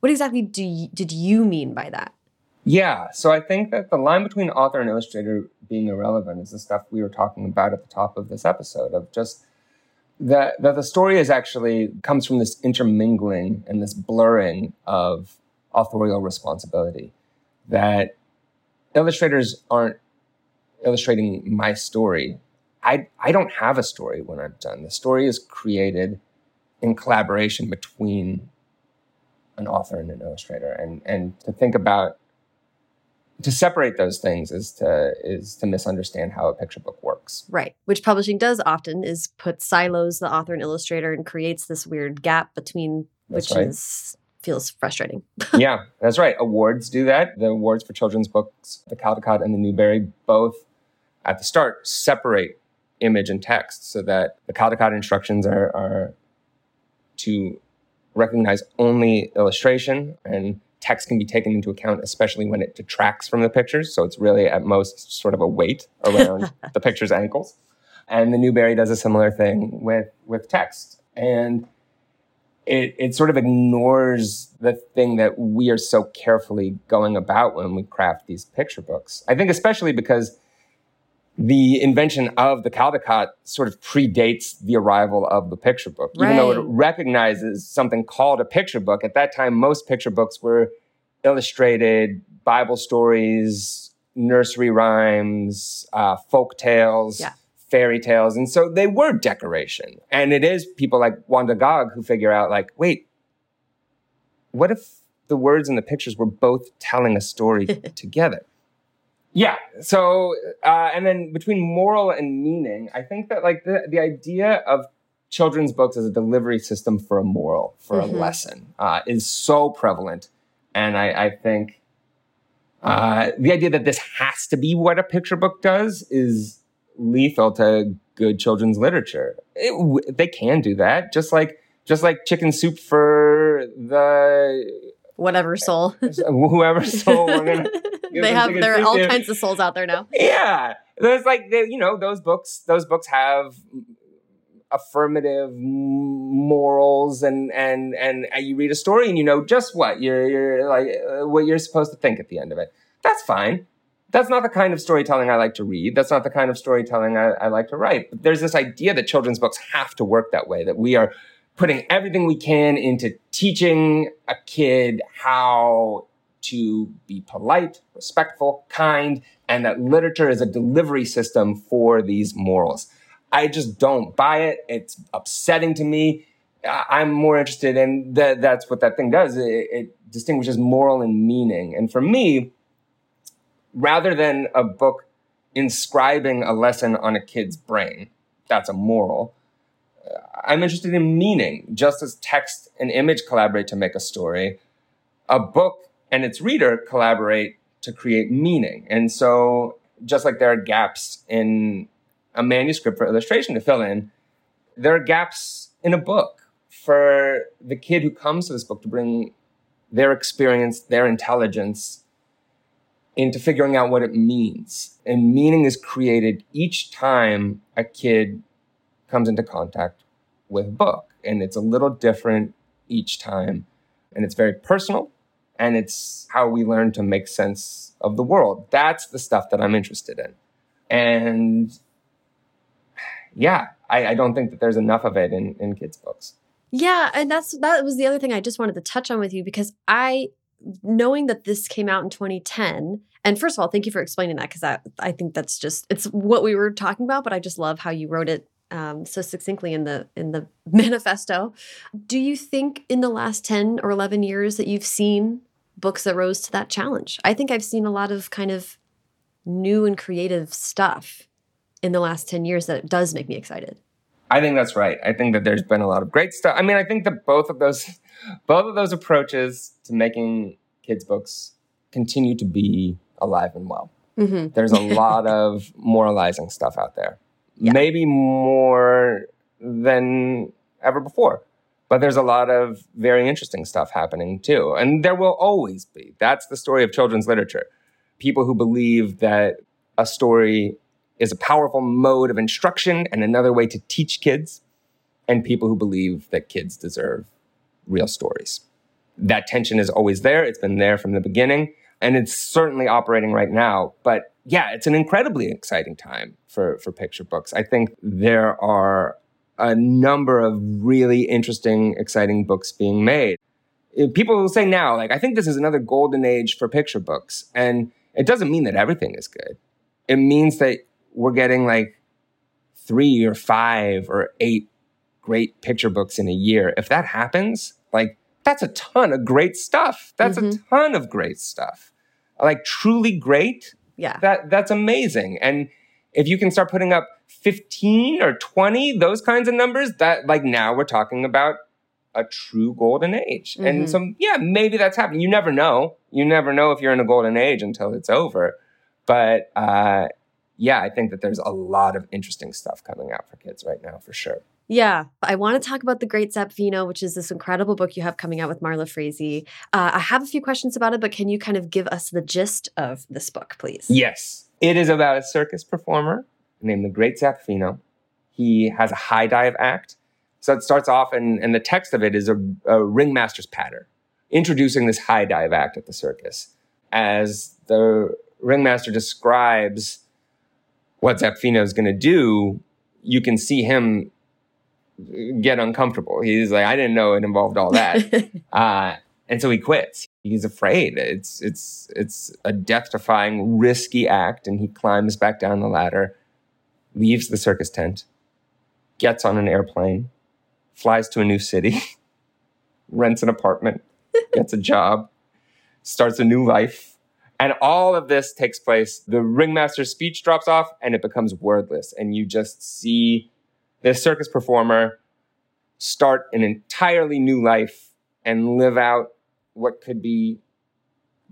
Speaker 1: what exactly do you, did you mean by that?
Speaker 2: Yeah, so I think that the line between author and illustrator being irrelevant is the stuff we were talking about at the top of this episode of just that that the story is actually comes from this intermingling and this blurring of authorial responsibility. That illustrators aren't illustrating my story. I I don't have a story when I'm done. The story is created in collaboration between an author and an illustrator and and to think about to separate those things is to is to misunderstand how a picture book works.
Speaker 1: Right. Which publishing does often is put silos the author and illustrator and creates this weird gap between
Speaker 2: That's
Speaker 1: which
Speaker 2: right.
Speaker 1: is feels frustrating.
Speaker 2: yeah, that's right. Awards do that. The awards for children's books, the Caldecott and the Newbery, both at the start separate image and text so that the Caldecott instructions are, are to recognize only illustration and text can be taken into account, especially when it detracts from the pictures. So it's really at most sort of a weight around the picture's ankles. And the Newbery does a similar thing with, with text. And it, it sort of ignores the thing that we are so carefully going about when we craft these picture books. I think especially because the invention of the Caldecott sort of predates the arrival of the picture book. Right. Even though it recognizes something called a picture book, at that time, most picture books were illustrated Bible stories, nursery rhymes, uh, folk tales. Yeah fairy tales. And so they were decoration. And it is people like Wanda Gág who figure out, like, wait, what if the words and the pictures were both telling a story together? Yeah. So, uh, and then between moral and meaning, I think that like the, the idea of children's books as a delivery system for a moral, for mm-hmm. a lesson, uh, is so prevalent. And I, I think uh, the idea that this has to be what a picture book does is lethal to good children's literature. It, they can do that, just like just like chicken soup for the
Speaker 1: whatever soul,
Speaker 2: whoever soul.
Speaker 1: Gonna, they have there are all kinds of souls out there now.
Speaker 2: Yeah, there's like they, you know those books. Those books have affirmative morals and and and you read a story and you know just what you're you're like uh, what you're supposed to think at the end of it. That's fine that's not the kind of storytelling I like to read. That's not the kind of storytelling I, I like to write. But there's this idea that children's books have to work that way, that we are putting everything we can into teaching a kid how to be polite, respectful, kind, and that literature is a delivery system for these morals. I just don't buy it. It's upsetting to me. I'm more interested in that. That's what that thing does. It, it distinguishes moral and meaning. And for me, rather than a book inscribing a lesson on a kid's brain, that's a moral. I'm interested in meaning, just as text and image collaborate to make a story. A book and its reader collaborate to create meaning. And so, just like there are gaps in a manuscript for illustration to fill in, there are gaps in a book for the kid who comes to this book to bring their experience, their intelligence, into figuring out what it means. And meaning is created each time a kid comes into contact with book. And it's a little different each time. And it's very personal. And it's how we learn to make sense of the world. That's the stuff that I'm interested in. And yeah, I, I don't think that there's enough of it in, in kids' books.
Speaker 1: Yeah, and that's that was the other thing I just wanted to touch on with you because I knowing that this came out in 2010 and first of all thank you for explaining that because I, I think that's just it's what we were talking about but i just love how you wrote it um, so succinctly in the in the manifesto do you think in the last 10 or 11 years that you've seen books that rose to that challenge i think i've seen a lot of kind of new and creative stuff in the last 10 years that does make me excited
Speaker 2: I think that's right. I think that there's been a lot of great stuff. I mean, I think that both of those both of those approaches to making kids books continue to be alive and well. Mm-hmm. There's a lot of moralizing stuff out there, yeah. maybe more than ever before. But there's a lot of very interesting stuff happening too. And there will always be. That's the story of children's literature. People who believe that a story is a powerful mode of instruction and another way to teach kids, and people who believe that kids deserve real stories. That tension is always there. It's been there from the beginning, and it's certainly operating right now. But yeah, it's an incredibly exciting time for, for picture books. I think there are a number of really interesting, exciting books being made. People will say now, like, I think this is another golden age for picture books. And it doesn't mean that everything is good. It means that we're getting like three or five or eight great picture books in a year. If that happens, like that's a ton of great stuff. That's mm-hmm. a ton of great stuff. Like truly great.
Speaker 1: Yeah.
Speaker 2: That that's amazing. And if you can start putting up 15 or 20, those kinds of numbers, that like now we're talking about a true golden age. Mm-hmm. And so yeah, maybe that's happening. You never know. You never know if you're in a golden age until it's over. But uh yeah, I think that there's a lot of interesting stuff coming out for kids right now, for sure.
Speaker 1: Yeah, I want to talk about The Great Zapfino, which is this incredible book you have coming out with Marla Frazee. Uh, I have a few questions about it, but can you kind of give us the gist of this book, please?
Speaker 2: Yes. It is about a circus performer named The Great Zapfino. He has a high dive act. So it starts off, and, and the text of it is a, a ringmaster's patter, introducing this high dive act at the circus. As the ringmaster describes what Zapfino is going to do, you can see him get uncomfortable. He's like, I didn't know it involved all that, uh, and so he quits. He's afraid. It's it's it's a death-defying, risky act, and he climbs back down the ladder, leaves the circus tent, gets on an airplane, flies to a new city, rents an apartment, gets a job, starts a new life. And all of this takes place. The ringmaster's speech drops off and it becomes wordless. And you just see this circus performer start an entirely new life and live out what could be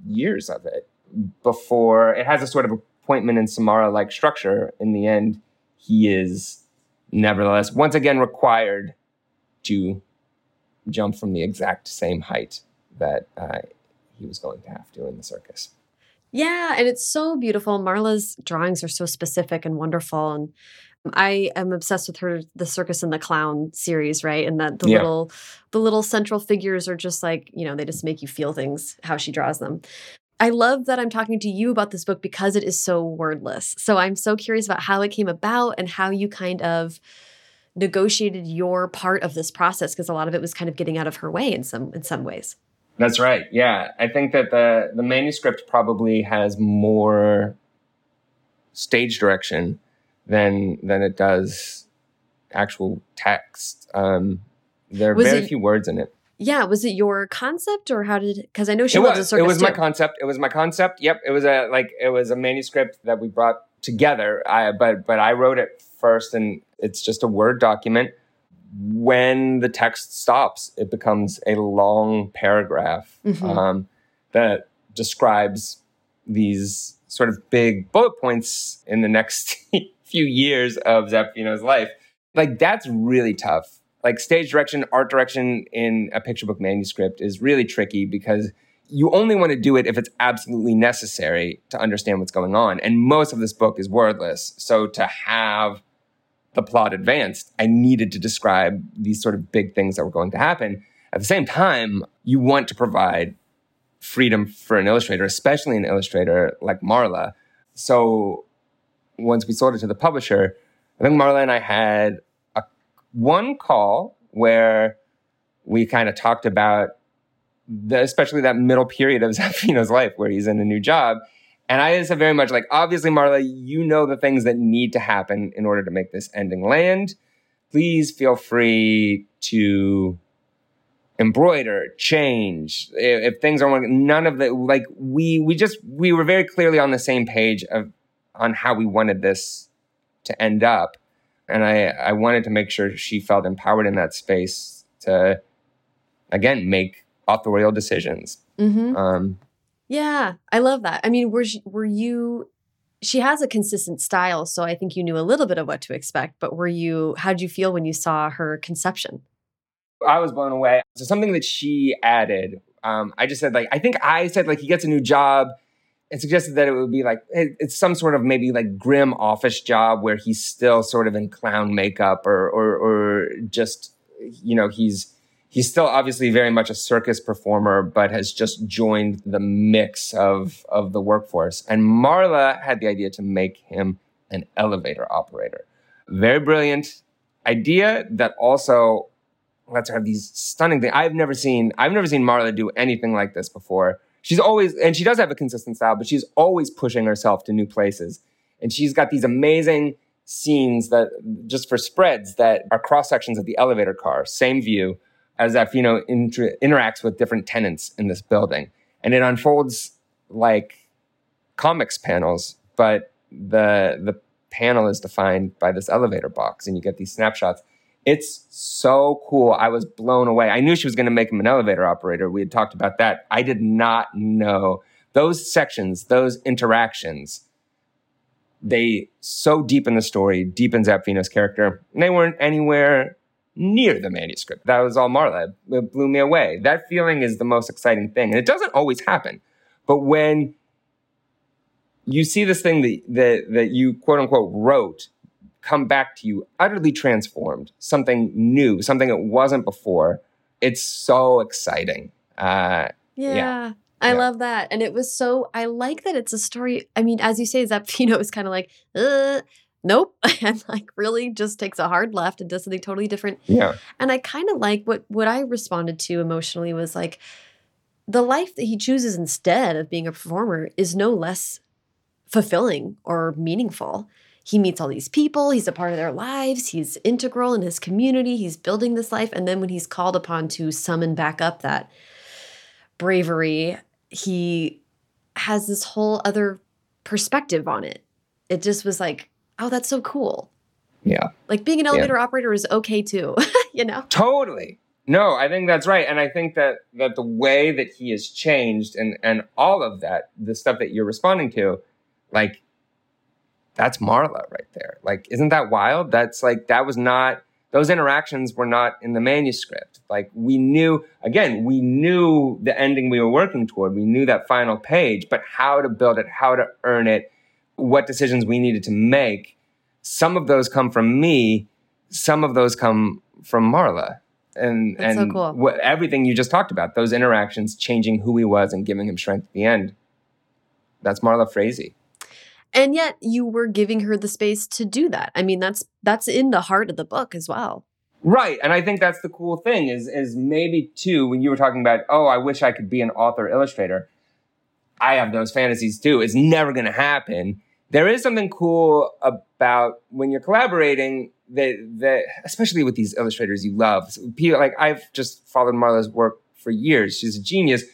Speaker 2: years of it before it has a sort of appointment in Samara like structure. In the end, he is nevertheless once again required to jump from the exact same height that uh, he was going to have to in the circus.
Speaker 1: Yeah, and it's so beautiful. Marla's drawings are so specific and wonderful. And I am obsessed with her the circus and the clown series, right? And that the yeah. little the little central figures are just like, you know, they just make you feel things how she draws them. I love that I'm talking to you about this book because it is so wordless. So I'm so curious about how it came about and how you kind of negotiated your part of this process because a lot of it was kind of getting out of her way in some in some ways.
Speaker 2: That's right. Yeah, I think that the the manuscript probably has more stage direction than than it does actual text. Um, there are was very it, few words in it.
Speaker 1: Yeah, was it your concept or how did? Because I know she it was.
Speaker 2: was it was too. my concept. It was my concept. Yep, it was a like it was a manuscript that we brought together. I but but I wrote it first, and it's just a word document. When the text stops, it becomes a long paragraph mm-hmm. um, that describes these sort of big bullet points in the next few years of Zapfino's life. Like that's really tough. Like stage direction, art direction in a picture book manuscript is really tricky because you only want to do it if it's absolutely necessary to understand what's going on. And most of this book is wordless. So to have the plot advanced, I needed to describe these sort of big things that were going to happen. At the same time, you want to provide freedom for an illustrator, especially an illustrator like Marla. So once we sold it to the publisher, I think Marla and I had a one call where we kind of talked about the, especially that middle period of Zapfino's life where he's in a new job. And I said very much like, obviously, Marla, you know the things that need to happen in order to make this ending land. Please feel free to embroider, change. If, if things are none of the like we we just we were very clearly on the same page of on how we wanted this to end up. And I, I wanted to make sure she felt empowered in that space to, again, make authorial decisions.
Speaker 1: Mm-hmm. Um, yeah, I love that. I mean, were were you? She has a consistent style, so I think you knew a little bit of what to expect. But were you? How did you feel when you saw her conception?
Speaker 2: I was blown away. So something that she added, um, I just said like I think I said like he gets a new job it suggested that it would be like it's some sort of maybe like grim office job where he's still sort of in clown makeup or or, or just you know he's he's still obviously very much a circus performer but has just joined the mix of of the workforce. And marla had the idea to make him an elevator operator. Very brilliant idea that also lets her have these stunning things i've never seen i've never seen marla do anything like this before she's always and she does have a consistent style but she's always pushing herself to new places. And she's got these amazing scenes that just for spreads that are cross sections of the elevator car same view as that you know inter- interacts with different tenants in this building. And it unfolds like comics panels but the the panel is defined by this elevator box and you get these snapshots it's so cool. I was blown away. I knew she was going to make him an elevator operator. We had talked about that. I did not know those sections, those interactions. They so deepen the story, deep in Zapfino's character. And They weren't anywhere near the manuscript. That was all Marla. It blew me away. That feeling is the most exciting thing. And it doesn't always happen. But when you see this thing that, that, that you quote unquote wrote come back to you utterly transformed, something new, something that wasn't before, it's so exciting. Uh,
Speaker 1: yeah. yeah. I yeah. love that. And it was so, I like that it's a story. I mean, as you say, Zapfino is kind of like, uh, nope. and like really just takes a hard left and does something totally different.
Speaker 2: Yeah.
Speaker 1: And I kind of like what, what I responded to emotionally was like, the life that he chooses instead of being a performer is no less fulfilling or meaningful. He meets all these people, he's a part of their lives, he's integral in his community, he's building this life. And then when he's called upon to summon back up that bravery, he has this whole other perspective on it. It just was like, oh, that's so cool.
Speaker 2: Yeah.
Speaker 1: Like being an elevator yeah. operator is okay too, you know?
Speaker 2: Totally. No, I think that's right. And I think that that the way that he has changed and and all of that, the stuff that you're responding to, like that's Marla right there. Like, isn't that wild? That's like that was not those interactions were not in the manuscript. Like we knew again, we knew the ending we were working toward. We knew that final page, but how to build it, how to earn it, what decisions we needed to make. Some of those come from me, some of those come from Marla and
Speaker 1: That's
Speaker 2: and
Speaker 1: so cool.
Speaker 2: what, everything you just talked about, those interactions changing who he was and giving him strength at the end. That's Marla Frazee.
Speaker 1: And yet you were giving her the space to do that. I mean, that's that's in the heart of the book as well.
Speaker 2: Right. And I think that's the cool thing is is maybe too when you were talking about, oh, I wish I could be an author illustrator. I have those fantasies too. It's never going to happen. There is something cool about when you're collaborating that that especially with these illustrators you love. People like I've just followed Marla's work for years. She's a genius.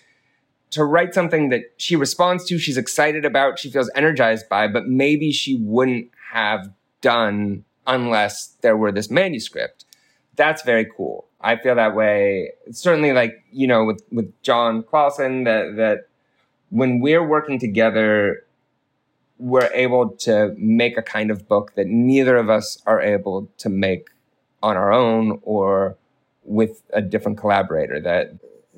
Speaker 2: To write something that she responds to, she's excited about, she feels energized by, but maybe she wouldn't have done unless there were this manuscript. That's very cool. I feel that way. certainly like, you know, with, with Jon Klassen, that that when we're working together, we're able to make a kind of book that neither of us are able to make on our own or with a different collaborator. That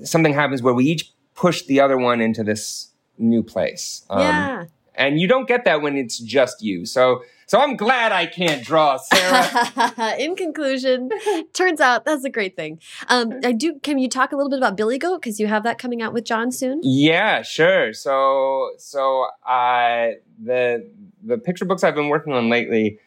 Speaker 2: something happens where we each push the other one into this new place.
Speaker 1: Um, yeah.
Speaker 2: And you don't get that when it's just you. So so I'm glad I can't draw, Sarah.
Speaker 1: In conclusion, turns out that's a great thing. Um, I do. Can you talk a little bit about Billy Goat because you have that coming out with Jon soon?
Speaker 2: Yeah, sure. So so uh, the the picture books I've been working on lately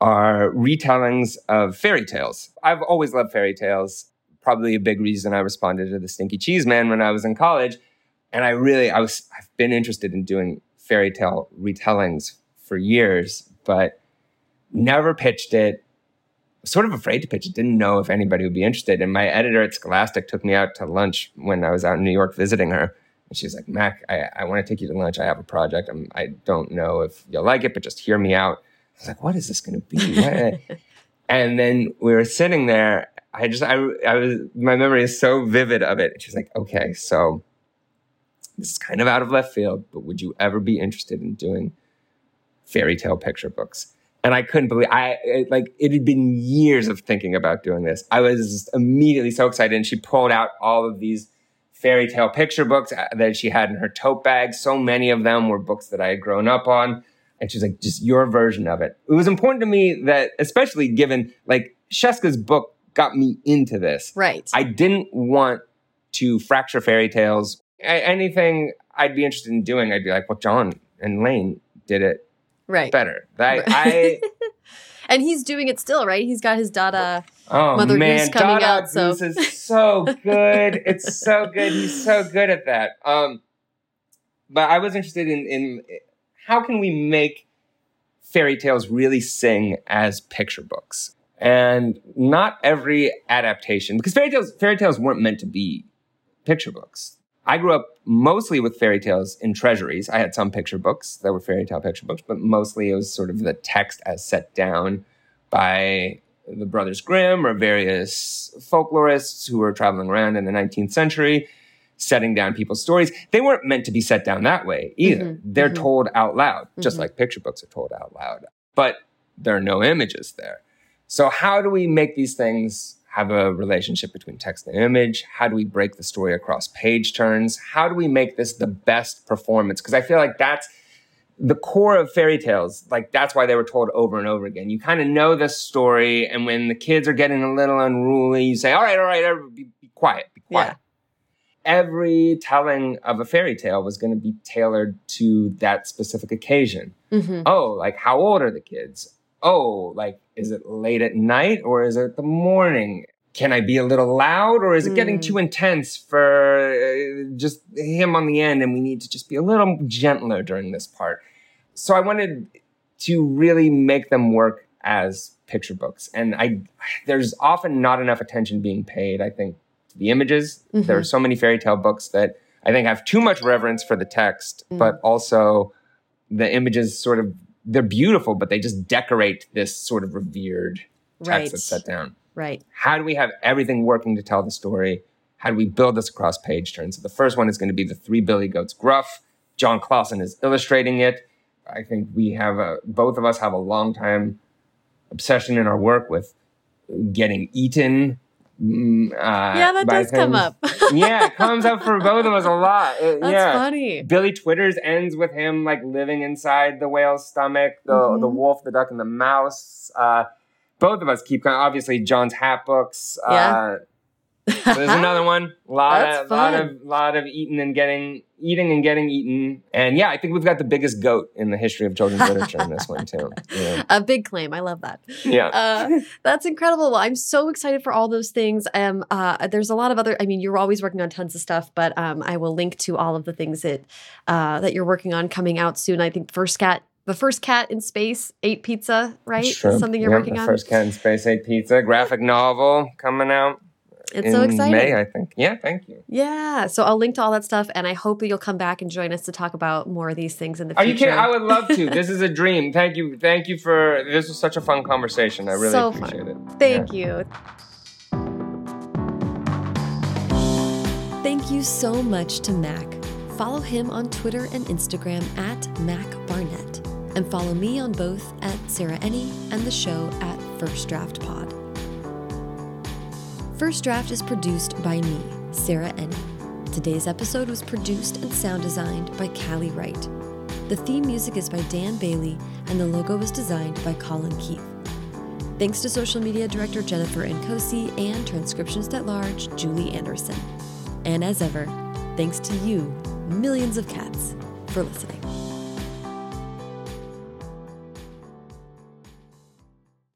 Speaker 2: are retellings of fairy tales. I've always loved fairy tales. Probably a big reason I responded to the Stinky Cheese Man when I was in college, and I really I was I've been interested in doing fairy tale retellings for years but never pitched it. Sort of afraid to pitch it. Didn't know if anybody would be interested. And my editor at Scholastic took me out to lunch when I was out in New York visiting her. And she's like, Mac, I, I want to take you to lunch. I have a project. I'm, I don't know if you'll like it, but just hear me out. I was like, what is this going to be? and then we were sitting there. I just, I, I was, my memory is so vivid of it. She's like, okay, so this is kind of out of left field, but would you ever be interested in doing fairy tale picture books. And I couldn't believe I it, like it had been years of thinking about doing this. I was immediately so excited, and she pulled out all of these fairy tale picture books uh, that she had in her tote bag. So many of them were books that I had grown up on. And she's like, just your version of it. It was important to me that, especially given like Scieszka's book got me into this.
Speaker 1: Right.
Speaker 2: I didn't want to fracture fairy tales. anything I'd be interested in doing, I'd be like, well, Jon and Lane did it
Speaker 1: right
Speaker 2: better. I, I
Speaker 1: and he's doing it still, right? He's got his Dada
Speaker 2: oh,
Speaker 1: Mother
Speaker 2: man,
Speaker 1: Goose coming
Speaker 2: Dada
Speaker 1: out. So
Speaker 2: Goose is so good. it's so good. He's so good at that. Um, but I was interested in in how can we make fairy tales really sing as picture books. And not every adaptation, because fairy tales fairy tales weren't meant to be picture books. I grew up mostly with fairy tales in treasuries. I had some picture books that were fairy tale picture books, but mostly it was sort of the text as set down by the Brothers Grimm or various folklorists who were traveling around in the 19th century, setting down people's stories. They weren't meant to be set down that way either. Mm-hmm. They're mm-hmm. told out loud, just mm-hmm. like picture books are told out loud, but there are no images there. So, how do we make these things have a relationship between text and image? How do we break the story across page turns? How do we make this the best performance? Because I feel like that's the core of fairy tales. Like that's why they were told over and over again. You kind of know the story, and when the kids are getting a little unruly, you say, "All right, all right, be, be quiet, be quiet." Yeah. Every telling of a fairy tale was going to be tailored to that specific occasion. Mm-hmm. Oh, like how old are the kids? Oh, like, is it late at night or is it the morning? Can I be a little loud or is it getting too hmm. intense for uh, just him on the end and we need to just be a little gentler during this part? So I wanted to really make them work as picture books. And I there's often not enough attention being paid, I think, to the images. Mm-hmm. There are so many fairy tale books that I think have too much reverence for the text, mm. but also the images sort of they're beautiful, but they just decorate this sort of revered text right. that's set down.
Speaker 1: Right.
Speaker 2: How do we have everything working to tell the story? How do we build this across page turns? So the first one is going to be the Three Billy Goats Gruff. Jon Klassen is illustrating it. I think we have a both of us have a long time obsession in our work with getting eaten
Speaker 1: Mm, uh, yeah, that does come up.
Speaker 2: yeah, it comes up for both of us a lot. It,
Speaker 1: That's
Speaker 2: yeah.
Speaker 1: funny.
Speaker 2: Billy Twitters ends with him like living inside the whale's stomach, the mm-hmm. the wolf, the duck, and the mouse. Uh, both of us keep going. obviously Jon's hat books. Yeah. Uh, so there's another one. A lot of lot of lot of eating and getting eating and getting eaten. And yeah, I think we've got the biggest goat in the history of children's literature in this one too.
Speaker 1: Yeah. A big claim. I love that.
Speaker 2: Yeah. Uh,
Speaker 1: that's incredible. Well, I'm so excited for all those things. Um uh, there's a lot of other I mean, you're always working on tons of stuff, but um I will link to all of the things that uh that you're working on coming out soon. I think First Cat the first cat in space ate pizza, right?
Speaker 2: Sure.
Speaker 1: Something you're
Speaker 2: yep,
Speaker 1: working
Speaker 2: the
Speaker 1: on.
Speaker 2: First cat in space ate pizza. Graphic novel coming out.
Speaker 1: It's so exciting.
Speaker 2: May, I think. Yeah, thank you.
Speaker 1: Yeah. So I'll link to all that stuff and I hope that you'll come back and join us to talk about more of these things in the future.
Speaker 2: Are you kidding? I would love to. this is a dream. Thank you. Thank you for this was such a fun conversation. I really
Speaker 1: so
Speaker 2: appreciate
Speaker 1: fun.
Speaker 2: it.
Speaker 1: Thank yeah. you. Thank you so much to Mac. Follow him on Twitter and Instagram at Mac Barnett. And follow me on both at Sarah Enni and the show at First Draft Pod. First Draft is produced by me, Sarah Enni. Today's episode was produced and sound designed by Callie Wright. The theme music is by Dan Bailey, and the logo was designed by Colin Keith. Thanks to social media director Jennifer Nkosi and transcriptionist at large Julie Anderson. And as ever, thanks to you, millions of cats, for listening.